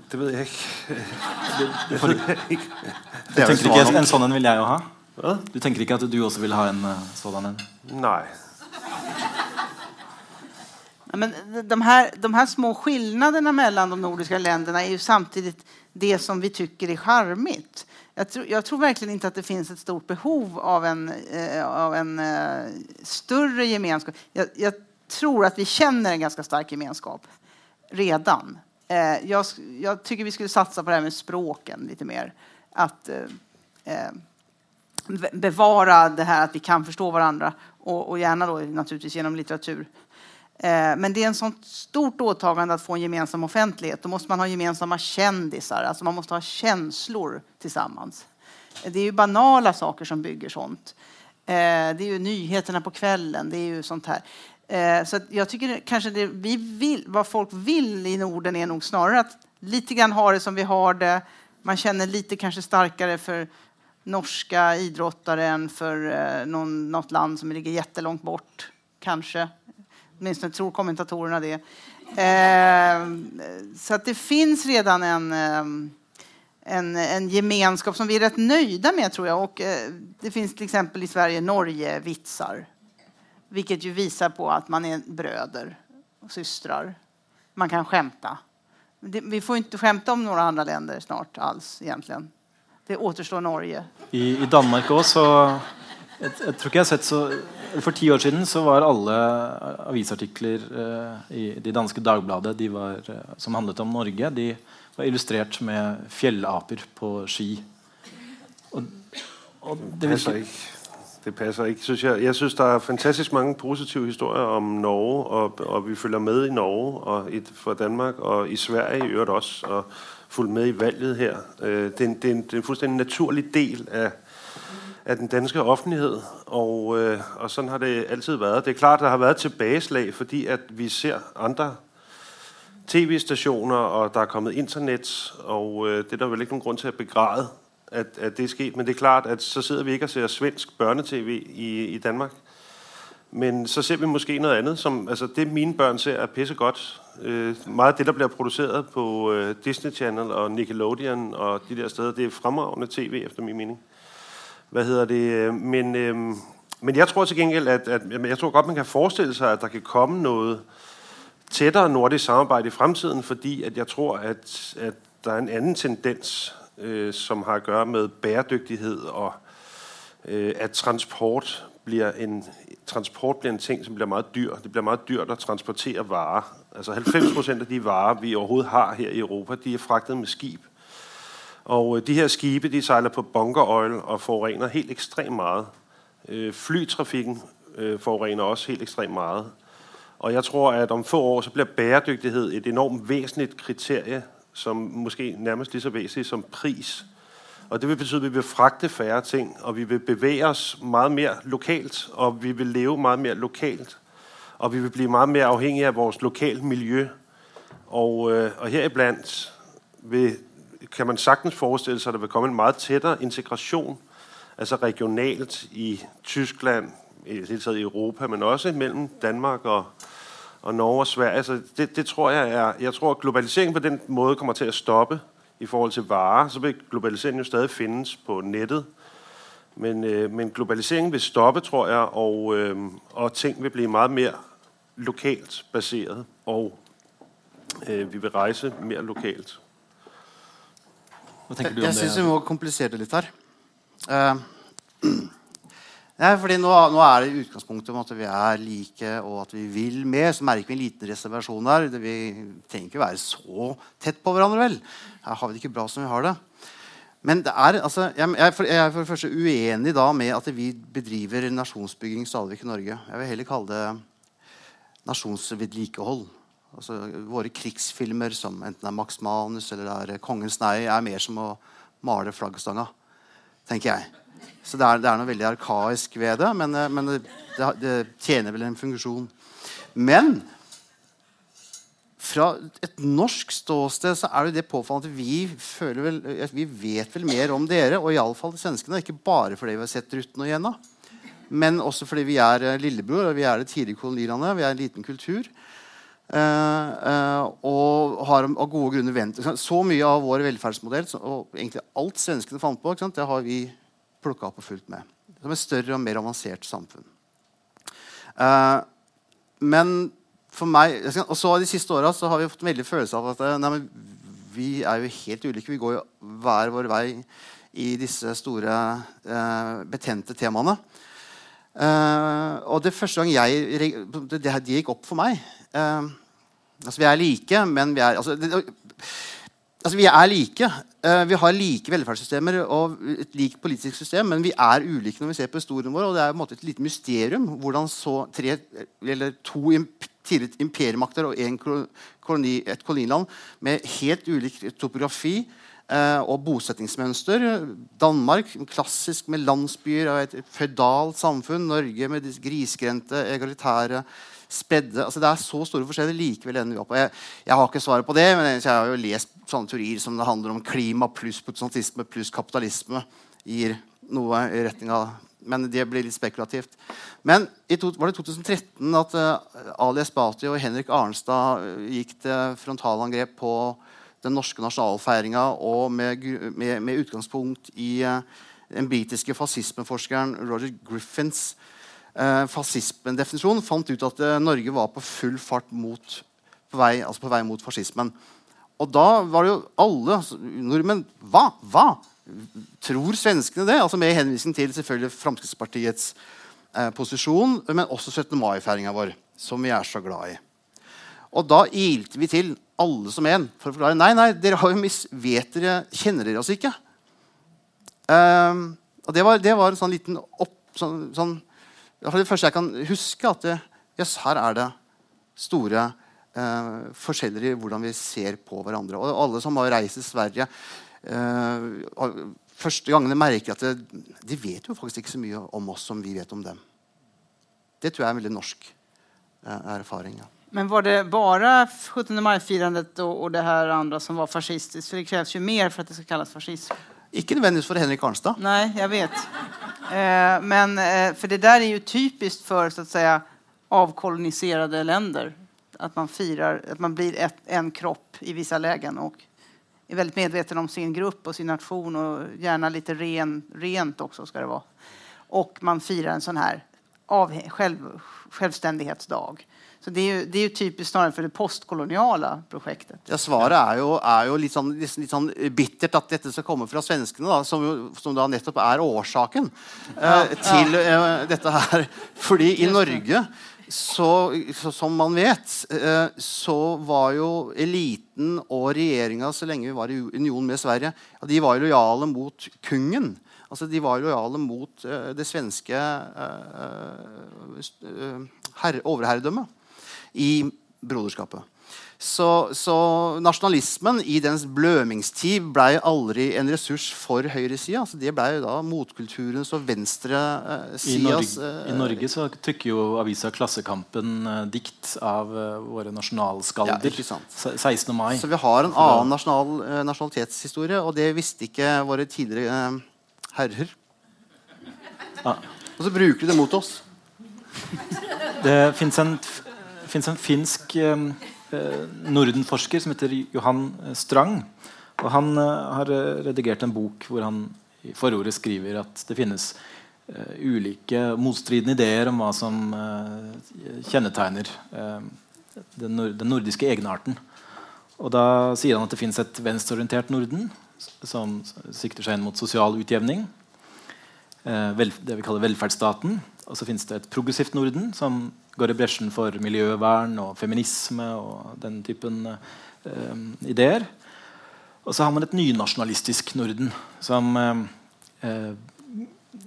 Det vet jeg ikke. Det, det, Det du det, det tenker ikke en sånn en vil jeg jo ha? Hva? Du tenker ikke at du også vil ha en eh, sådan en? Nei. Men de här, de här små skillnaderna mellan de nordiska länderna är ju samtidigt det som vi tycker är charmigt. Jag tror, jag tror verkligen inte att det finns ett stort behov av en, eh, av en eh, större gemenskap. Jag, jag tror att vi känner en ganska stark gemenskap redan. Eh, jag, jag tycker vi skulle satsa på det här med språken lite mer. Att eh, eh, bevara det här att vi kan förstå varandra och, och gärna då naturligtvis genom litteratur. Eh, Men det är en sånt stort åtagande att få en gemensam offentlighet. Då måste man ha gemensamma kändisar, alltså man måste ha känslor tillsammans. Eh, Det är ju banala saker som bygger sånt. Eh, Det är ju nyheterna på kvällen, det är ju sånt här. Eh, Så jag tycker kanske det vi vill, vad folk vill i Norden är nog snarare att lite grann ha det som vi har det. Man känner lite kanske starkare för norska idrottare än för eh, något land som ligger jättelångt bort, kanske. Åtminstone tror kommentatorerna det. Eh, så att det finns redan en, eh, en, en gemenskap som vi är rätt nöjda med, tror jag. Och, eh, det finns till exempel i Sverige Norge-vitsar. Vilket ju visar på att man är bröder och systrar. Man kan skämta. Vi får inte skämta om några andra länder snart alls egentligen. Det återstår Norge. I, i Danmark òg, så jeg, jeg tror ikke jeg har sett så For ti år siden så var alle avisartikler eh, i de danske Dagbladet de var, eh, som handlet om Norge, de var illustrert med fjellaper på ski. Og, og det Det passer virker ikke. Det passer ikke, synes jeg. Jeg synes, der er fantastisk mange positive historier om Norge, og, og vi følger med i Norge og i, for Danmark, og i Sverige i øvrigt også, og fulgt med i valget her. Øh, det, er en, det, er en, det er en fuldstændig naturlig del af, af den danske offentlighed, og, øh, og sånn har det alltid vært. Det er klart, der har vært tilbageslag, fordi at vi ser andre tv-stationer, og der er kommet internett, og øh, det er der vel ikke noen grunn til at begræde, at, at det er sket. Men det er klart, at så sidder vi ikke og ser svensk børnetv i, i Danmark. Men så ser vi måske noget andet, som altså det mine børn ser er pissegodt. Øh, meget af det, der bliver produceret på øh, Disney Channel og Nickelodeon og de der steder, det er fremragende tv, efter min mening. Hvad hedder det? øh, Men, øh, men jeg tror til gengæld, at, at jeg tror godt, man kan forestille sig, at der kan komme noget tættere nordisk samarbejde i fremtiden, fordi at jeg tror, at, at der er en anden tendens, øh, som har at gøre med bæredygtighed og øh, at transport bliver en transport bliver en ting, som bliver meget dyr. Det bliver meget dyrt at transportere varer. Altså 90 procent af de varer, vi overhovedet har her i Europa, de er fragtet med skib. Og øh, de her skibe, de sejler på bunkeroil og forurener helt ekstremt meget. Øh, flytrafikken øh, forurener også helt ekstremt meget. Og jeg tror, at om få år, så bliver bæredygtighed et enormt væsentligt kriterie, som måske nærmest lige så væsentligt som pris. Og det vil betyde, at vi vil fragte færre ting, og vi vil bevæge os meget mere lokalt, og vi vil leve meget mere lokalt, og vi vil blive meget mere afhængige af vores lokale miljø. Og, øh, og heriblandt kan man sagtens forestille sig, at der vil komme en meget tættere integration, altså regionalt i Tyskland, i det hele taget i Europa, men også mellem Danmark og, og Norge og Sverige. Altså det, det tror jeg er, jeg tror, at globaliseringen på den måde kommer til at stoppe i forhold til varer. Så vil globaliseringen jo stadig findes på nettet. Men, øh, men globaliseringen vil stoppe, tror jeg, og, øh, og ting vil blive meget mere lokalt baseret, og øh, vi vil rejse mere lokalt. Hva tenker du Jeg om syns vi må komplisere det litt her. Eh, Nei, fordi nå, nå er det utgangspunktet om at vi er like og at vi vil mer. Så merker vi en liten reservasjon her. Vi trenger ikke være så tett på hverandre, vel. Her har vi det ikke bra som vi har det. Men det er, altså, jeg, jeg, jeg er for det første uenig da med at vi bedriver nasjonsbygging stadig vekk i Norge. Jeg vil heller kalle det nasjonsvedlikehold. Altså, våre krigsfilmer, som enten er Max Manus eller er Kongens nei, er mer som å male flaggstanga, tenker jeg. Så det er, det er noe veldig arkaisk ved det, men, eh, men det, det, tjener vel en funksjon. Men fra et norsk ståsted så er det, det påfallende at vi, vel, vi vet vel mer om dere, og iallfall svenskene. Ikke bare fordi vi har sett Rutten og Jenna, men også fordi vi er eh, lillebror, og vi er det tidlige kolonilandet. Vi er en liten kultur. Uh, uh, og har av gode grunner ventet Så mye av vår velferdsmodell og egentlig alt svenskene fant på, det har vi plukka opp og fulgt med. Som et større og mer avansert samfunn. Uh, men for meg Og så de siste åra har vi fått en veldig følelse av at nei, vi er jo helt ulike. Vi går jo hver vår vei i disse store, uh, betente temaene. Uh, og det første gang jeg, det, det, gikk opp for meg altså Vi er like, men vi er altså, det, altså vi er like. Uh, vi har like velferdssystemer og et likt politisk system, men vi er ulike når vi ser på historien vår. Og det er på en måte et lite mysterium hvordan så tre, to tidligere imperiemakter og koloni, et koloniland med helt ulik topografi Eh, og bosettingsmønster. Danmark klassisk med landsbyer og et føydalt samfunn. Norge med grisgrendte, egalitære, spredde altså Det er så store forskjeller. likevel ender vi opp. Jeg, jeg, har ikke svaret på det, men jeg har jo lest sånne teorier som det handler om klima pluss protestantisme pluss kapitalisme gir noe i retning av Men det blir litt spekulativt. Men to, var det 2013 at uh, Ali Esbati og Henrik Arnstad gikk til frontalangrep på den norske nasjonalfeiringa og med, med, med, utgangspunkt i uh, den britiske fascismeforskeren Roger Griffins uh, fascismedefinisjon, fant ut at uh, Norge var på full fart mot, på, vei, altså på vei mot fascismen. Og da var det jo alle altså, nordmenn Hva? Hva? Tror svenskene det? Altså Med henvisning til selvfølgelig Fremskrittspartiets eh, posisjon, men også 17. mai-feiringa vår, som vi er så glad i. Og da ilte vi til alle som en for å forklare nei, nei, dere har jo mis, vet dere, kjenner dere oss ikke. Um, og det var, det var, en sånn liten opp, sånn, sånn, det første jeg kan huske. at det, yes, her er det store eh, forskjeller i hvordan vi ser på hverandre. Og alle som har reist til Sverige eh, Første gangene merker at det, de vet jo faktisk ikke så mye om oss som vi vet om dem. Det tror jeg er en veldig norsk eh, erfaring. Ja. Men var det bare 17 maj-firandet og, og, det her andre som var fascistisk? For det kreves jo mer for at det skal kalles fascism. Ikke nødvendigvis for Henrik Arnstad. Nei, jeg vet. Eh, men eh, for det der er jo typisk for så att säga avkoloniserade länder. At man firar, at man blir ett, en kropp i vissa lägen og er veldig medveten om sin grupp og sin nation og gjerne litt ren, rent også ska det vara. Och man firar en sånn här av, själv. Så det jo, det er jo typisk snarere for det postkoloniale prosjektet. Ja, Svaret er jo, er jo litt, sånn, litt, litt, sånn, bittert at dette skal komme fra svenskene, da, som, som, da nettopp er årsaken eh, til eh, dette her. Fordi i Norge, så, så, som man vet, eh, så var jo eliten og regjeringa så lenge vi var i union med Sverige, de var lojale mot kungen. Altså, de var lojale mot uh, det svenske eh, uh, overherredømmet i broderskapet. Så, så, nasjonalismen i dens blømingstid ble aldri en ressurs for høyresida. Altså det ble da motkulturens og venstresidas I, Norge, I Norge så trykker jo avisa Klassekampen uh, dikt av våre nasjonalskalder. Ja, 16. mai. Så vi har en annen nasjonal, nasjonalitetshistorie, og det visste ikke våre tidligere herrer. Ah. Og så bruker de det mot oss. Det fins en fins en finsk eh, eh, nordenforsker som heter Johan Strang. Og han eh, har redigert en bok hvor han i forordet skriver at det finnes ulike motstridende ideer om hva som kjennetegner den, nord den, nordiske egenarten. Og da sier han at det finnes et venstreorientert Norden som sikter seg inn mot sosial utjevning. det vi kaller velferdsstaten. Og så finnes det et progressivt Norden som går i bresjen for miljøvern og feminisme og den typen eh, ideer. Og så har man et nynasjonalistisk Norden som eh,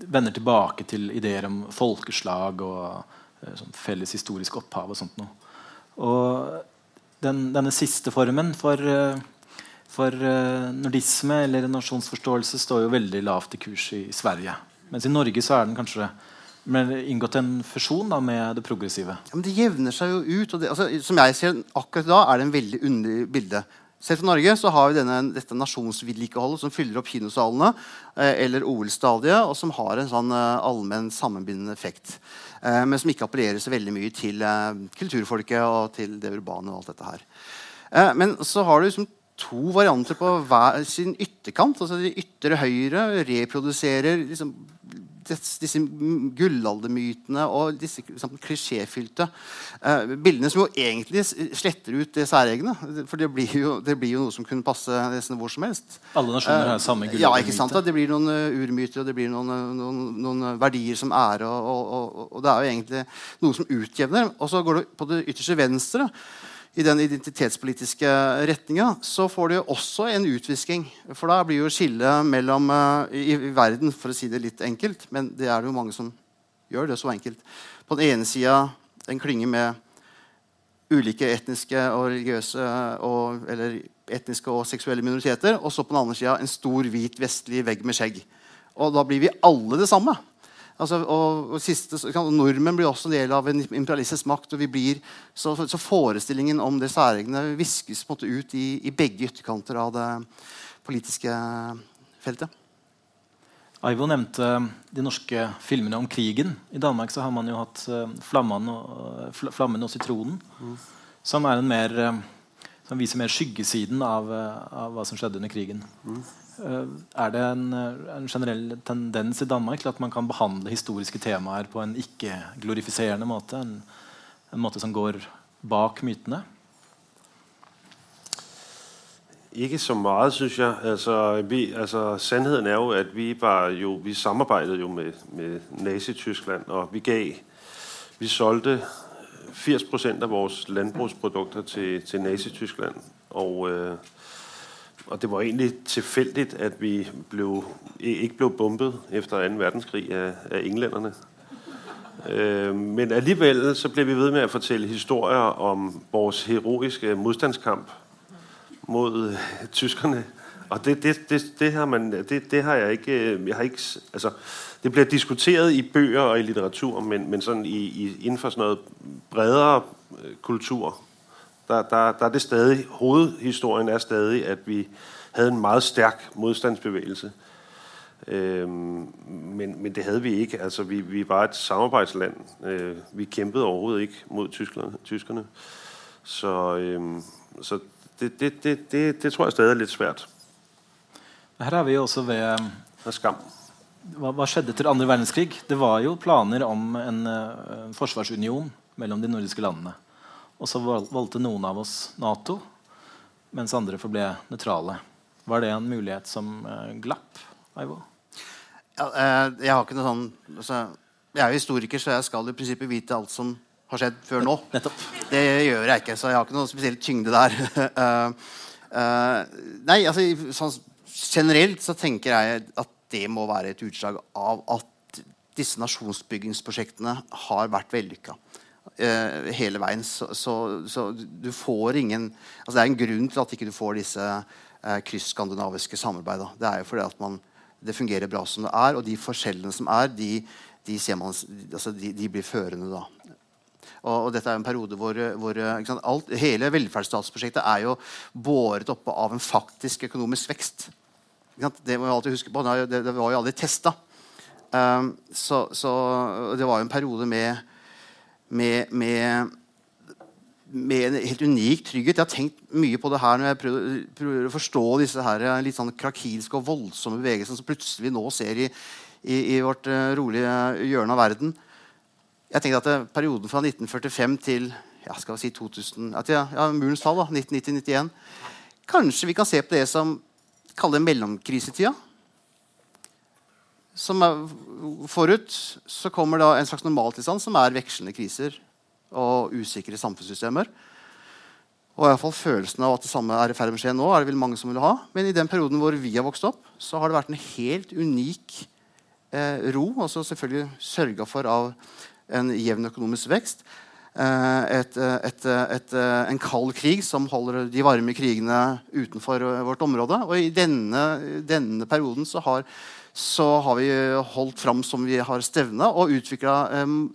vender tilbake til ideer om folkeslag og eh, sånn felles historisk opphav. og sånt noe. Og den, denne siste formen for, eh, for eh, nordisme eller nasjonsforståelse står jo veldig lavt i kurs i, i Sverige. Mens i Norge så er den kanskje men inngått en fusjon da, med det progressive. Ja, men det jevner seg jo ut. det, altså, Som jeg ser akkurat da, er det en veldig underlig bilde. Selv for Norge så har vi denne, dette nasjonsvedlikeholdet som fyller opp kinosalene eh, eller OL-stadiet, og som har en sånn eh, allmenn sammenbindende effekt. Eh, men som ikke appellerer så veldig mye til eh, kulturfolket og til det urbane. og alt dette her. Eh, men så har du liksom to varianter på hver sin ytterkant. altså De ytre høyre reproduserer liksom, disse gullaldermytene og disse sånn, klisjéfylte eh, bildene som jo egentlig sletter ut det særegne. For det blir, jo, det blir jo noe som kunne passe nesten hvor som helst. Alle nasjoner har samme gullaldermyte. Ja, ikke sant? Det blir noen uh, urmyter og det blir noen, uh, noen, noen verdier som ære. Og, og, og, og, det er jo egentlig noe som utjevner. Og så går du på det ytterste venstre i den identitetspolitiske retninga, så får du også en utvisking. For da blir jo skillet mellom uh, i, i, verden, for å si det litt enkelt, men det er det jo mange som gjør det så enkelt. På den ene sida en klynge med ulike etniske og religiøse og, eller etniske og seksuelle minoriteter, og så på den andre sida en stor, hvit, vestlig vegg med skjegg. Og da blir vi alle det samme. Altså, og, og siste, Nordmenn blir også en del av en imperialistisk makt. og vi blir, så, så forestillingen om det særegne viskes måte, ut i, i, begge ytterkanter av det politiske feltet. Aivo nevnte de norske filmene om krigen. I Danmark så har man jo hatt uh, 'Flammen og, Flammen og sitronen', mm. som, mer, uh, som, viser mer skyggesiden av, uh, av, hva som skjedde under krigen. Mm. Eh, er det en, eh, en, generell tendens i Danmark til at man kan behandle historiske temaer på en ikke-glorifiserende måte? En, en, måte som går bak mytene? Ikke så mye, syns jeg. Altså, vi, altså, sannheten er jo at vi, jo, vi samarbeidet jo med, med Nazi-Tyskland, og vi gav Vi solgte 80 av våre landbruksprodukter til, til Nazi-Tyskland. Og øh, og det var egentlig tilfeldigt, at vi blev, ikke blev bombet efter 2. verdenskrig av af englænderne. Øh, men alligevel så blev vi ved med at fortælle historier om vores heroiske modstandskamp mod øh, tyskerne. Og det, det, det, det, har man, det, det har jeg ikke, øh, jeg har ikke altså, det bliver diskuteret i bøger og i litteratur, men, men sådan i, i, inden for sådan bredere øh, kultur, der, der, der er det stadig, hovedhistorien er stadig, at vi havde en meget stærk modstandsbevægelse. Øhm, men, men det havde vi ikke. Altså, vi, vi var et samarbejdsland. Øh, vi kæmpede overhovedet ikke mod tyskerne. tyskerne. Så, øhm, så det, det, det, det, det tror jeg stadig er litt svært. Her er vi også ved skam. Hva, hva skjedde etter andre verdenskrig? Det var jo planer om en en forsvarsunion mellom de nordiske landene. Og så valgte noen av oss Nato, mens andre forble nøytrale. Var det en mulighet som uh, glapp, Aivo? Ja, uh, jeg har ikke noe sånn altså, Jeg er jo historiker, så jeg skal i prinsippet vite alt som har skjedd før nå. Nettopp. Det gjør jeg ikke, så jeg har ikke noe spesielt tyngde der. uh, nei, altså sånn, Generelt så tenker jeg at det må være et utslag av at disse nasjonsbyggingsprosjektene har vært vellykka eh, hele veien. Så, så, så, du får ingen altså Det er en grunn til at ikke du får disse eh, kryss-skandinaviske samarbeidene. Det er jo fordi at man, det fungerer bra som det er, og de forskjellene som er, de, de, man, altså de, de blir førende da. Og, og, dette er en periode hvor, hvor alt, hele velferdsstatsprosjektet er jo båret oppe av en faktisk økonomisk vekst. Det må vi alltid huske på. Det, det var jo aldri testa. Um, så, så, det var jo en periode med med, med, med, en helt unik trygghet. Jeg har tenkt mye på det her når jeg prøver, å forstå disse her litt sånn krakilske og voldsomme bevegelsene som plutselig vi nå ser i, i, i vårt uh, rolige hjørne av verden. Jeg tenkte at det, Perioden fra 1945 til ja, skal vi si 2000, at ja, ja, murens fall, 1990-91 Kanskje vi kan se på det som kaller mellomkrisetida som er forut så kommer da en slags normaltilstand som er vekslende kriser og usikre samfunnssystemer. Og i fall følelsen av at det samme er i ferd med å skje nå, er det vel mange som vil ha. Men i den perioden hvor vi har vokst opp, så har det vært en helt unik eh, ro. altså selvfølgelig sørga for av en jevn økonomisk vekst. eh, et, eh, et, eh, et, eh, en kald krig som holder de varme krigene utenfor vårt område. Og i denne, denne perioden så har, så har vi holdt fram som vi har stevna, og utvikla en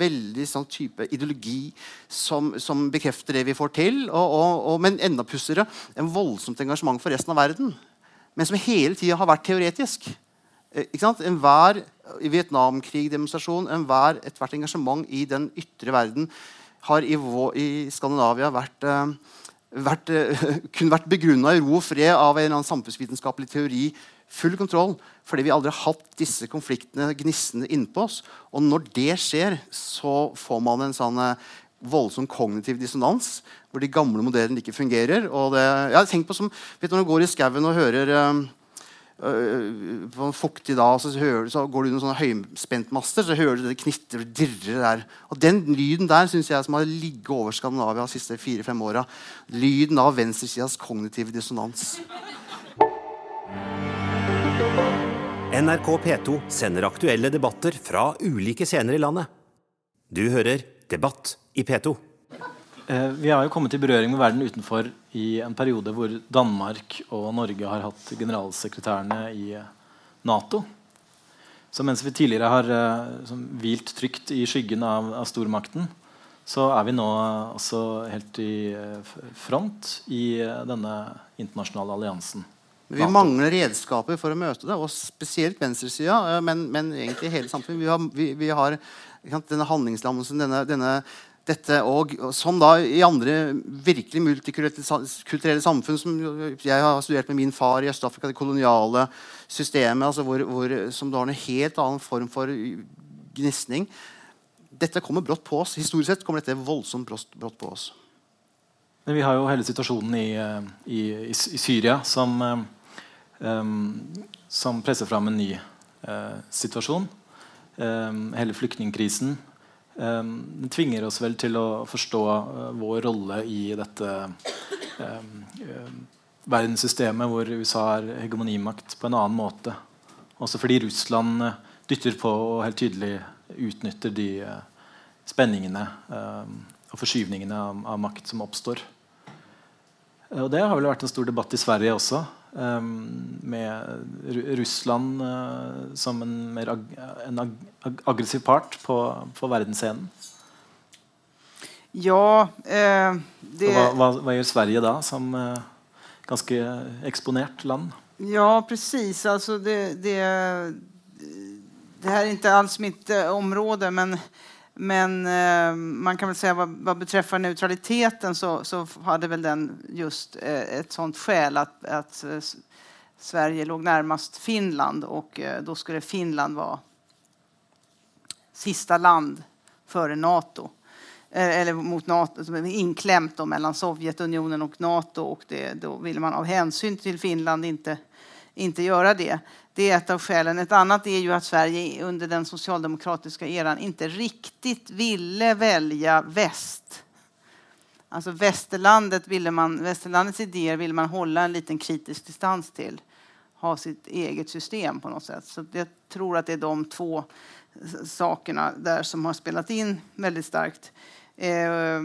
veldig sånn type ideologi som, som, bekrefter det vi får til. Og, og, og, men enda pussigere en voldsomt engasjement for resten av verden. Men som hele tida har vært teoretisk. Eh, enhver Vietnamkrig-demonstrasjon, enhver ethvert engasjement i den ytre verden har i, i Skandinavia vært, uh, vært, kun vært begrunna i ro og fred av en eller annen samfunnsvitenskapelig teori. Full kontroll. Fordi vi aldri har hatt disse konfliktene gnissende innpå oss. Og når det skjer, så får man en sånn uh, voldsom kognitiv dissonans hvor de gamle modellene ikke fungerer. Og det, jeg har på som, vet du, Når du går i skauen og hører Øh, på en fuktig dag så, hører, så går du under sånne høyspentmaster, så hører du det knitrer og dirrer der. Og Den lyden der synes jeg som har ligget over Skandinavia de siste fire-fem åra. Lyden av venstresidas kognitive dissonans. NRK P2 sender aktuelle debatter fra ulike scener i landet. Du hører Debatt i P2. Eh, vi har jo kommet i berøring med verden utenfor i en periode hvor Danmark og Norge har hatt generalsekretærene i eh, Nato. Så mens vi tidligere har uh, hvilt trygt i skyggen av, av, stormakten, så er vi nå også helt i front i denne internasjonale alliansen. Vi mangler redskaper for å møte det, og spesielt venstresida, men, men egentlig hele samfunnet. Vi har, vi, vi har denne handlingslammelsen, denne, denne dette og, Som da i andre virkelig multikulturelle samfunn som jeg har studert med min far i Øst-Afrika, det koloniale systemet, altså hvor, hvor, som da har en helt annen form for gnisning. Dette kommer brått på oss. Historisk sett kommer dette voldsomt brått, på oss. Men vi har jo hele situasjonen i, eh, i, i, Syria som, um, som presser fram en ny uh, situasjon. Um, hele flyktningkrisen um, tvinger oss vel til å forstå uh, vår rolle i dette verdenssystemet hvor USA har hegemonimakt på en annen måte. Også fordi Russland uh, dytter på og helt tydelig utnytter de spenningene og forskyvningene av, makt som oppstår. Og Det har vel vært en stor debatt i Sverige også. Um, med Russland uh, som en mer ag en ag aggressiv part på, på verdensscenen? Ja eh, det... hva, hva, hva, gjør Sverige da, som eh, ganske eksponert land? Ja, precis. Alltså det, det, det här är inte alls mitt eh, område, men, men eh, man kan väl säga vad, vad beträffar neutraliteten så, så hade väl den just eh, ett sånt skäl att, att eh, Sverige låg närmast Finland och då skulle Finland vara sista land före Nato. Eh, eller mot NATO, inklämt då mellan Sovjetunionen och Nato. Och det, då ville man av hänsyn till Finland inte, inte göra det. Det är ett av skälen. Ett annat är ju att Sverige under den socialdemokratiska eran inte riktigt ville välja väst. Alltså västerlandet ville man, västerlandets idéer ville man hålla en liten kritisk distans till. Ha sitt eget system på något sätt. Så jag tror att det är de två sakerna där som har spelat in väldigt starkt. Eh,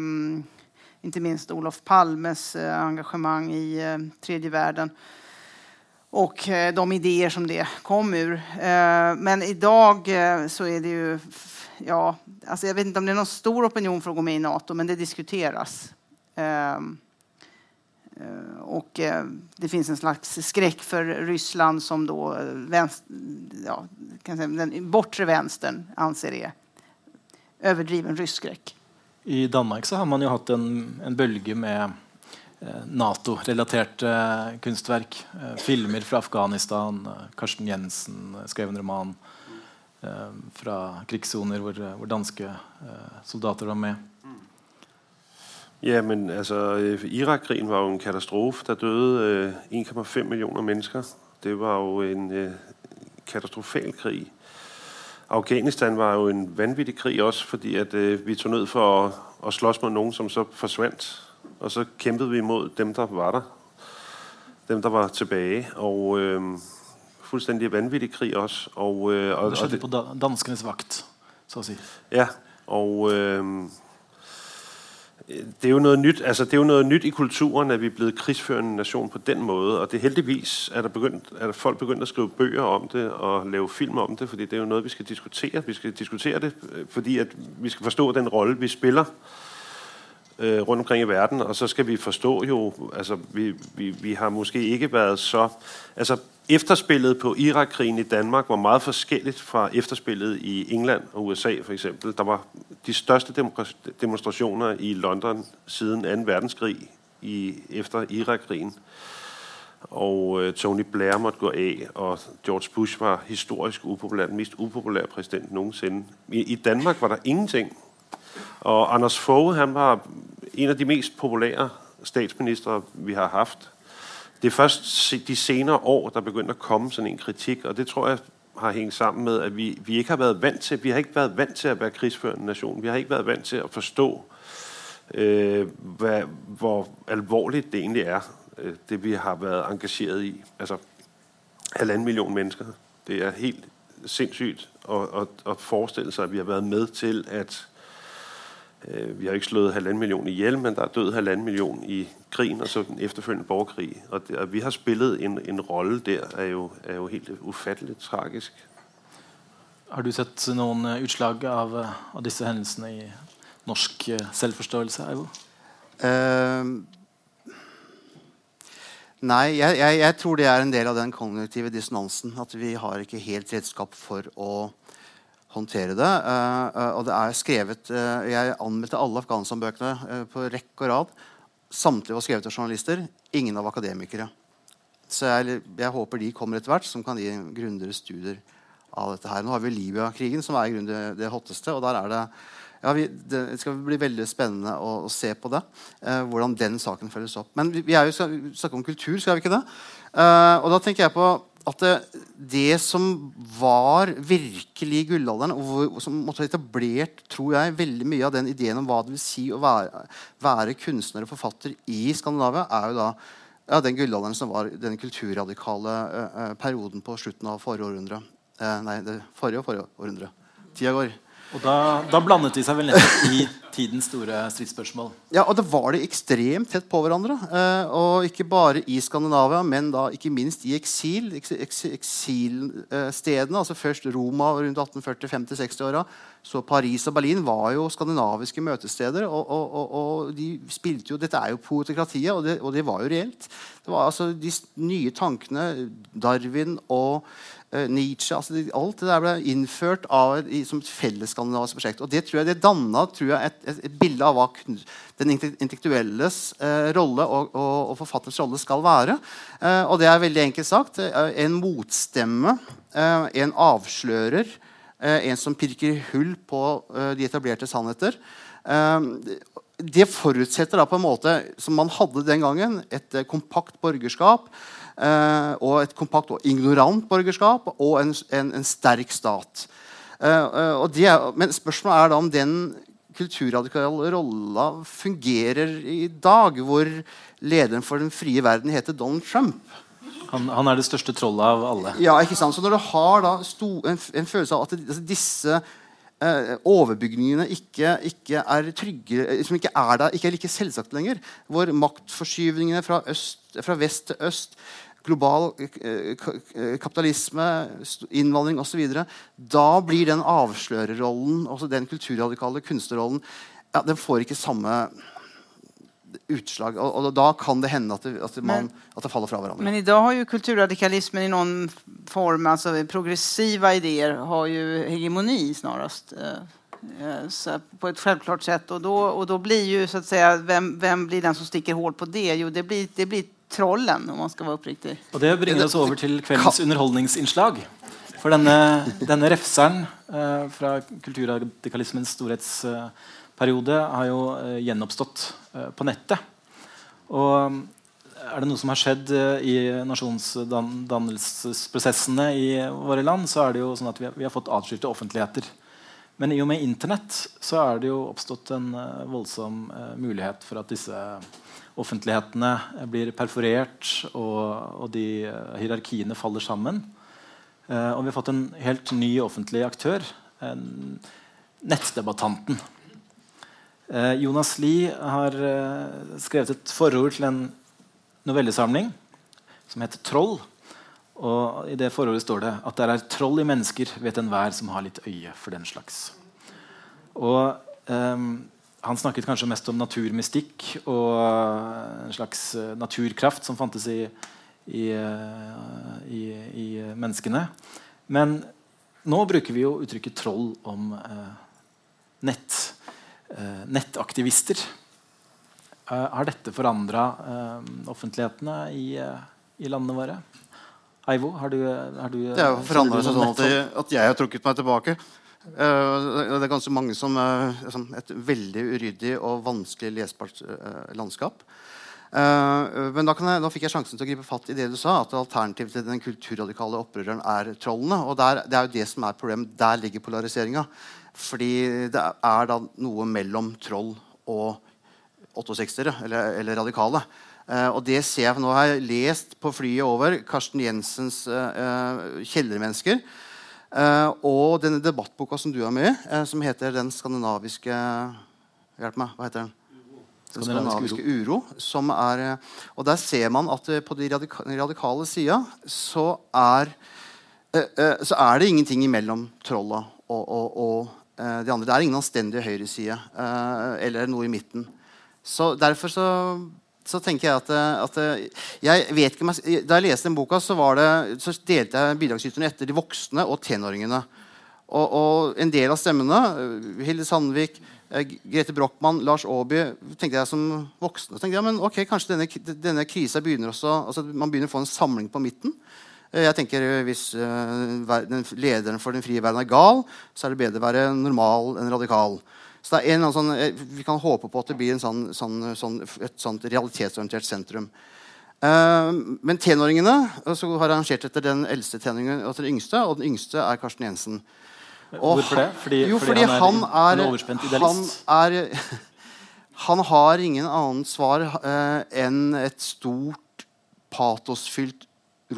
inte minst Olof Palmes eh, engagemang i eh, tredje världen och eh, de idéer som det kom ur. Eh, men idag eh, så är det ju, ja, alltså jag vet inte om det är någon stor opinion för att gå med i Nato, men det diskuteras. Ehm, Eh, och det finns en slags skräck för Ryssland som då vänster, ja, kan säga, den bortre vänstern anser är överdriven rysskräck. I Danmark så har man ju haft en, en bølge med Nato-relaterte kunstverk. filmer fra Afghanistan. Karsten Jensen skrev en roman fra krigssoner hvor, hvor danske soldater var med. Ja, men altså, Irak-krigen var jo en katastrofe. Der døde øh, 1,5 millioner mennesker. Det var jo en katastrofal krig. Afghanistan var jo en vanvittig krig også, fordi at vi tog ned for at, at slås mod nogen, som så forsvandt. Og så kjempet vi mot dem, der var der. Dem, der var tilbake. Og øh, fullstendig vanvittig krig også. Og, øh, og, det skjedde på danskenes vakt, så å si. Ja, og... Øh, det er jo noget nyt. Altså, det er jo noget nyt i kulturen, at vi er blevet krigsførende nation på den måde. Og det er heldigvis, at der begyndt, at folk begyndt at skrive bøger om det og lave film om det, fordi det er jo noget, vi skal diskutere. Vi skal diskutere det, øh, fordi at vi skal forstå den rolle, vi spiller øh, rundt omkring i verden, og så skal vi forstå jo, altså vi, vi, vi har måske ikke været så, altså efterspillet på Irakkrigen i Danmark var meget forskelligt fra efterspillet i England og USA for eksempel. Der var de største demonstrationer i London siden 2. verdenskrig i, efter Irakkrigen. Og øh, Tony Blair måtte gå af, og George Bush var historisk upopulær, den mest upopulære præsident nogensinde. I Danmark var der ingenting. Og Anders Fogh, han var en av de mest populære statsministre, vi har hatt. Det er først de senere år, der begynte å komme sånn en kritikk. og det tror jeg har hengt sammen med, at vi, vi ikke har vært vant til, vi har ikke vært vant til å være krigsførende nation. Vi har ikke vært vant til å forstå, øh, hva, hvor alvorlig det egentlig er, øh, det vi har vært engageret i. Altså, halvannen million mennesker. Det er helt sindssygt å, å, å forestille seg at vi har vært med til at vi har ikke slået halvannen million ihjel, men der er død halvannen million i krigen, og så den efterfølgende borgerkrig. Og det, at vi har spillet en, en rolle der, er jo, er jo helt ufattelig tragisk. Har du sett noen uh, utslag av, uh, av disse hendelsene i norsk selvforståelse? Eivo? Uh, nei, jeg, jeg, jeg, tror det er en del av den kognitive dissonansen. At vi har ikke helt redskap for å håndtere det. Uh, og det er skrevet uh, Jeg anmeldte alle Afghanistan-bøkene på rekke og rad. Samtlige var skrevet av journalister. Ingen av akademikere. Så jeg, jeg håper de kommer etter hvert, som kan gi grundigere studier av dette her. Nå har vi Libya-krigen, som er det, det hotteste. og der er det ja, vi, det skal bli veldig spennende å, å se på det. hvordan den saken følges opp. Men vi, vi er jo snakker om kultur, skal vi ikke det? og da tenker jeg på at det, det, som var virkelig gullalderen, og som måtte ha etablert tror jeg, veldig mye av den ideen om hva det vil si å være, være kunstner og forfatter i Skandinavia, er jo da ja, den gullalderen som var den kulturradikale uh, perioden på slutten av forrige århundre. Uh, nei, det forrige og forrige århundre. Tida går. Og da, da, blandet de seg vel nettopp i tidens store stridsspørsmål? Ja, og det var de ekstremt tett på hverandre. Eh, og ikke bare i Skandinavia, men da ikke minst i eksil. Eks, eksilstedene, altså først Roma rundt 1840-, 50-, 60-åra. Så Paris og Berlin var jo skandinaviske møtesteder. Og, og, og, de spilte jo, Dette er jo poetokratiet, og det, og det var jo reelt. Det var altså de nye tankene Darwin og uh, Nietzsche altså Alt det der ble innført av, som et fellesskandinavisk prosjekt. Og det tror jeg det danna tror jeg, et, et, bilde av hva den intellektuelles eh, rolle og, og, og, forfatterens rolle skal være. Eh, og det er veldig enkelt sagt. en motstemme, en avslører, en som pirker hull på de etablerte sannheter. det forutsetter da på en måte, som man hadde den gangen, et kompakt borgerskap og et kompakt og ignorant borgerskap og en, en, en sterk stat. Uh, uh, er, men spørsmålet er da om den kulturradikale rolla fungerer i dag, hvor lederen for den frie verden heter Donald Trump. Han, han er det største trollet av alle. Ja, ikke sant? Så når du har sto, en, en, følelse av at det, altså disse eh, overbygningene ikke, ikke, er trygge, som ikke er der, ikke er like selvsagt lenger, hvor maktforskyvningene fra, øst, fra vest til øst global eh, eh, kapitalisme, innvandring osv. Da blir den avslørerrollen, også den kulturradikale kunstnerrollen, ja, den får ikke samme utslag. Og, og, da kan det hende at det, at, man, at det, faller fra hverandre. Men i dag har jo kulturradikalismen i noen form, altså progressive ideer, har jo hegemoni snarest. Eh, så på et selvklart sett. Og da blir jo så att säga, hvem, hvem blir den som stikker hål på det? Jo, det blir, det blir trollen, om man skal være oppriktig. Og Det bringer oss over til kveldens underholdningsinnslag. For denne, denne refseren eh, fra kulturradikalismens storhetsperiode eh, har jo eh, gjenoppstått eh, på nettet. Og er det noe som har skjedd eh, i nasjonsdannelsesprosessene i våre land, så er det jo sånn at vi vi har fått atskilte offentligheter. Men i og med Internett så er det jo oppstått en uh, voldsom uh, mulighet for at disse offentlighetene blir perforert, og, og de hierarkiene faller sammen. og vi har fått en helt ny offentlig aktør, nettdebattanten. Eh, Jonas Lie har eh, skrevet et forord til en novellesamling som heter 'Troll'. Og I det forholdet står det at det er troll i mennesker, vet enhver som har litt øye for den slags. Og um, Han snakket kanskje mest om naturmystikk og en slags naturkraft som fantes i, i, i, i menneskene. Men nå bruker vi jo uttrykket 'troll' om eh, nett, eh, nettaktivister. Eh, har dette forandra eh, offentlighetene i, eh, i, landene våre? Eivo, har du, har du Det har forandret seg sånn at jeg, at jeg, har trukket meg tilbake. Uh, det er ganske mange som uh, Et veldig uryddig og vanskelig lesbart uh, landskap. Men da, jeg, da, fikk jeg sjansen til å gripe fatt i det du sa, at alternativet til den kulturradikale opprøreren er trollene. Og der, det er jo det som er problemet. Der ligger polariseringa. Fordi det er da noe mellom troll og 68-ere, eller, eller, radikale. Uh, og det ser jeg, Nå har jeg lest på flyet over Karsten Jensens uh, 'Kjellermennesker'. og denne debattboka som du har med som heter 'Den skandinaviske Hjelp meg. Hva heter den? Den skandinaviske uro. som er, eh, og Der ser man at eh, på de radika radikale sida så er eh, så er det ingenting imellom trolla og, og, og de andre. Det er ingen anstendig høyreside eller noe i midten. Så Derfor så, så tenker jeg at, at, jeg vet ikke, Da jeg leste den boka, så, det, så delte jeg bidragsyterne etter de voksne og tenåringene. Og, og, en del av stemmene, Hilde Sandvik, Eh, Grete Brochmann, Lars Aaby tenkte jeg som voksne. Tenkte jeg, men ok, Kanskje denne, denne krisa begynner også, altså man begynner å få en samling på midten. Eh, jeg tenker eh, Hvis uh, lederen for den frie verden er gal, så er det bedre å være normal enn radikal. Så det er en sånn, Vi kan håpe på at det blir sånn, sånn, sånn, et sånt realitetsorientert sentrum. Uh, men tenåringene så har arrangert etter den eldste tenåringen og den yngste. Og den yngste er Karsten Jensen. Hvorfor det? Fordi, jo, fordi, fordi han, er, han, er? Han, er, han har ingen annet svar uh, enn et stort, patosfylt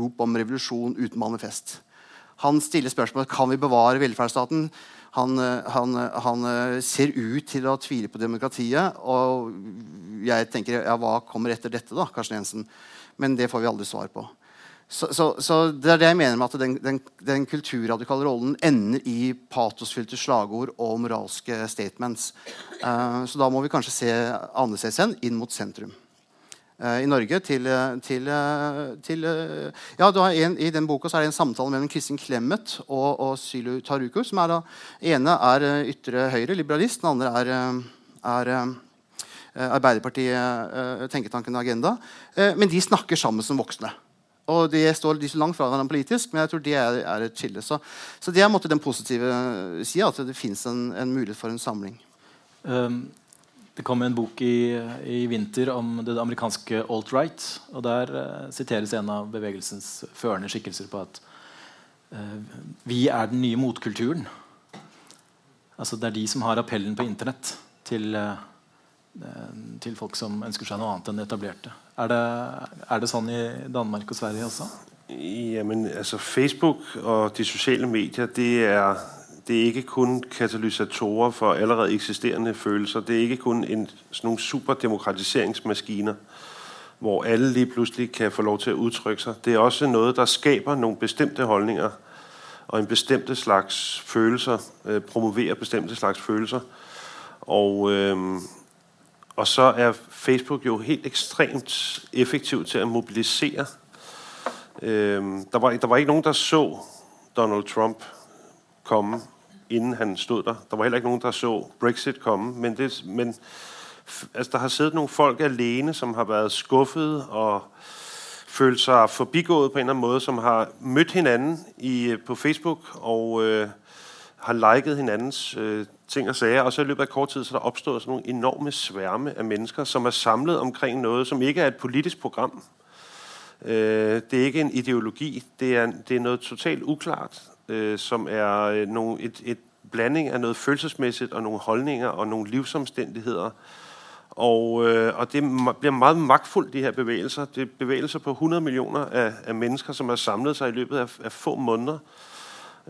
rop om revolusjon uten manifest. Han stiller spørsmål kan vi bevare velferdsstaten. Han, eh, han, han, eh, ser ut til å tvile på demokratiet. Og jeg tenker ja, hva kommer etter dette, da, Karsten Jensen? Men det får vi aldri svar på. Så, så, så, det er det jeg mener med at den, den, den kulturradikale rollen ender i patosfylte slagord og moralske statements. Uh, så da må vi kanskje se annerledeshen inn mot sentrum. Uh, I Norge til, til, til uh, ja, en, I den boka er det en samtale mellom Kristin Clemet og, og Sylu Taruku. som er da, ene er ytre høyre, liberalist. Den andre er, er Arbeiderpartiet, tenketanken Agenda. men de snakker sammen som voksne. Og de står de så langt fra hverandre politisk, men jeg tror det er, er et skille. Så, så, det er måtte, den positive sida, at det fins en, en, mulighet for en samling. Um, det kom en bok i, i, vinter om det amerikanske alt-right. og Der uh, siteres en av bevegelsens førende skikkelser på at uh, vi er den nye motkulturen. Altså Det er de som har appellen på Internett til uh, til folk som ønsker seg noe annet enn etablerte. Er det, er det sånn i Danmark og Sverige også? Jamen, altså Facebook og de sosiale medier det er, det er ikke kun katalysatorer for allerede eksisterende følelser. Det er ikke kun en, sådan nogle superdemokratiseringsmaskiner hvor alle lige pludselig kan få lov til å uttrykke seg. Det er også noe der skaper noen bestemte holdninger og en bestemte slags følelser. Øh, promoverer bestemte slags følelser. Og øh, og så er Facebook jo helt ekstremt effektiv til å mobilisere. Øh, der, var, der var ikke noen der så Donald Trump komme innen han stod der. Der var heller ikke noen der så brexit komme. Men, det, men altså, der har siddet noen folk alene som har vært skuffet og følt seg forbigået på en eller annen måte, som har møtt hinanden i, på Facebook og øh, har liket hinandens øh, ting og sager. Og så i løpet av kort tid så er oppstået sådan nogle enorme sværme av mennesker, som er samlet omkring noe som ikke er et politisk program. Øh, det er ikke en ideologi. Det er, det er noe totalt uklart, øh, som er øh, nogle, et, et blanding av noe følelsesmæssigt og noen holdninger og noen livsomstendigheter. Og, øh, og, det blir meget magtfuldt, de her bevegelser. Det er bevegelser på 100 millioner av, av mennesker som har samlet seg i løpet av, av få måneder.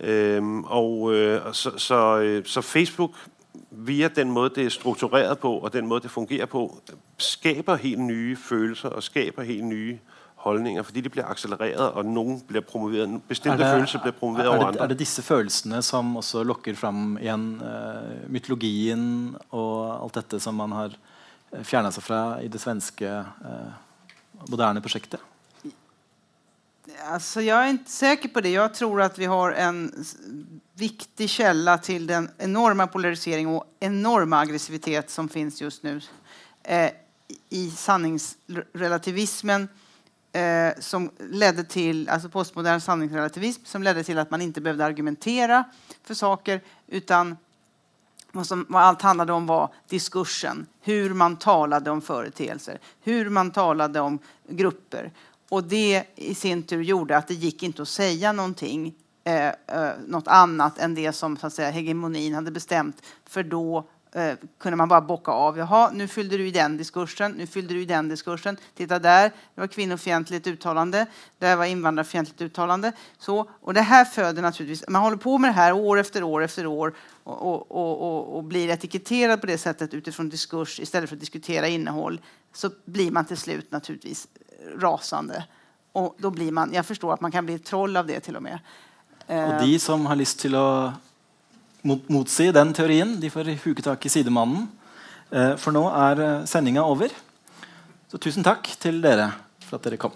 Øhm, og øh, så, så, øh, så, Facebook via den måde, det er struktureret på, og den måde, det fungerer på, skaber helt nye følelser og skaber helt nye holdninger, fordi de blir akselereret, og noen blir promoveret. Bestemte følelser blir promovert er, over det, andre. er det disse følelsene som også lokker fram igjen uh, mytologien og alt dette som man har fjerna seg fra i det svenske uh, moderne prosjektet? Alltså, jeg er ikke sikker på det. Jeg tror at vi har en viktig kjelle til den enorme polarisering og enorme aggressivitet som finnes just nu eh, i sanningsrelativismen eh, som ledde till, alltså postmodern sanningsrelativism som ledde till att man inte behövde argumentera för saker utan vad, som, vad allt handlade om var diskursen, hur man talade om företeelser, hur man talade om grupper. Och det i sin tur gjorde att det gick inte eh, eh, något annat än det som så att säga, hegemonin hade bestämt. För då eh, kunde man bara bocka av. Jaha, nu fyllde du i den diskursen, nu fyllde du i den diskursen. Titta där, det var kvinnofientligt uttalande, där var invandrarfientligt uttalande. Så, och det här föder naturligtvis, man håller på med det här år efter år efter år och, och, och, och, blir etiketterad på det sättet utifrån diskurs istället för att diskutera innehåll så blir man till slut naturligtvis rasande. Och då blir man, jag förstår att man kan bli ett troll av det till och med. Och de som har lyst til å mot motsi den teorien, de får huke tak i sidemannen. Eh, for nå er sendinga over. Så tusen takk til dere for at dere kom.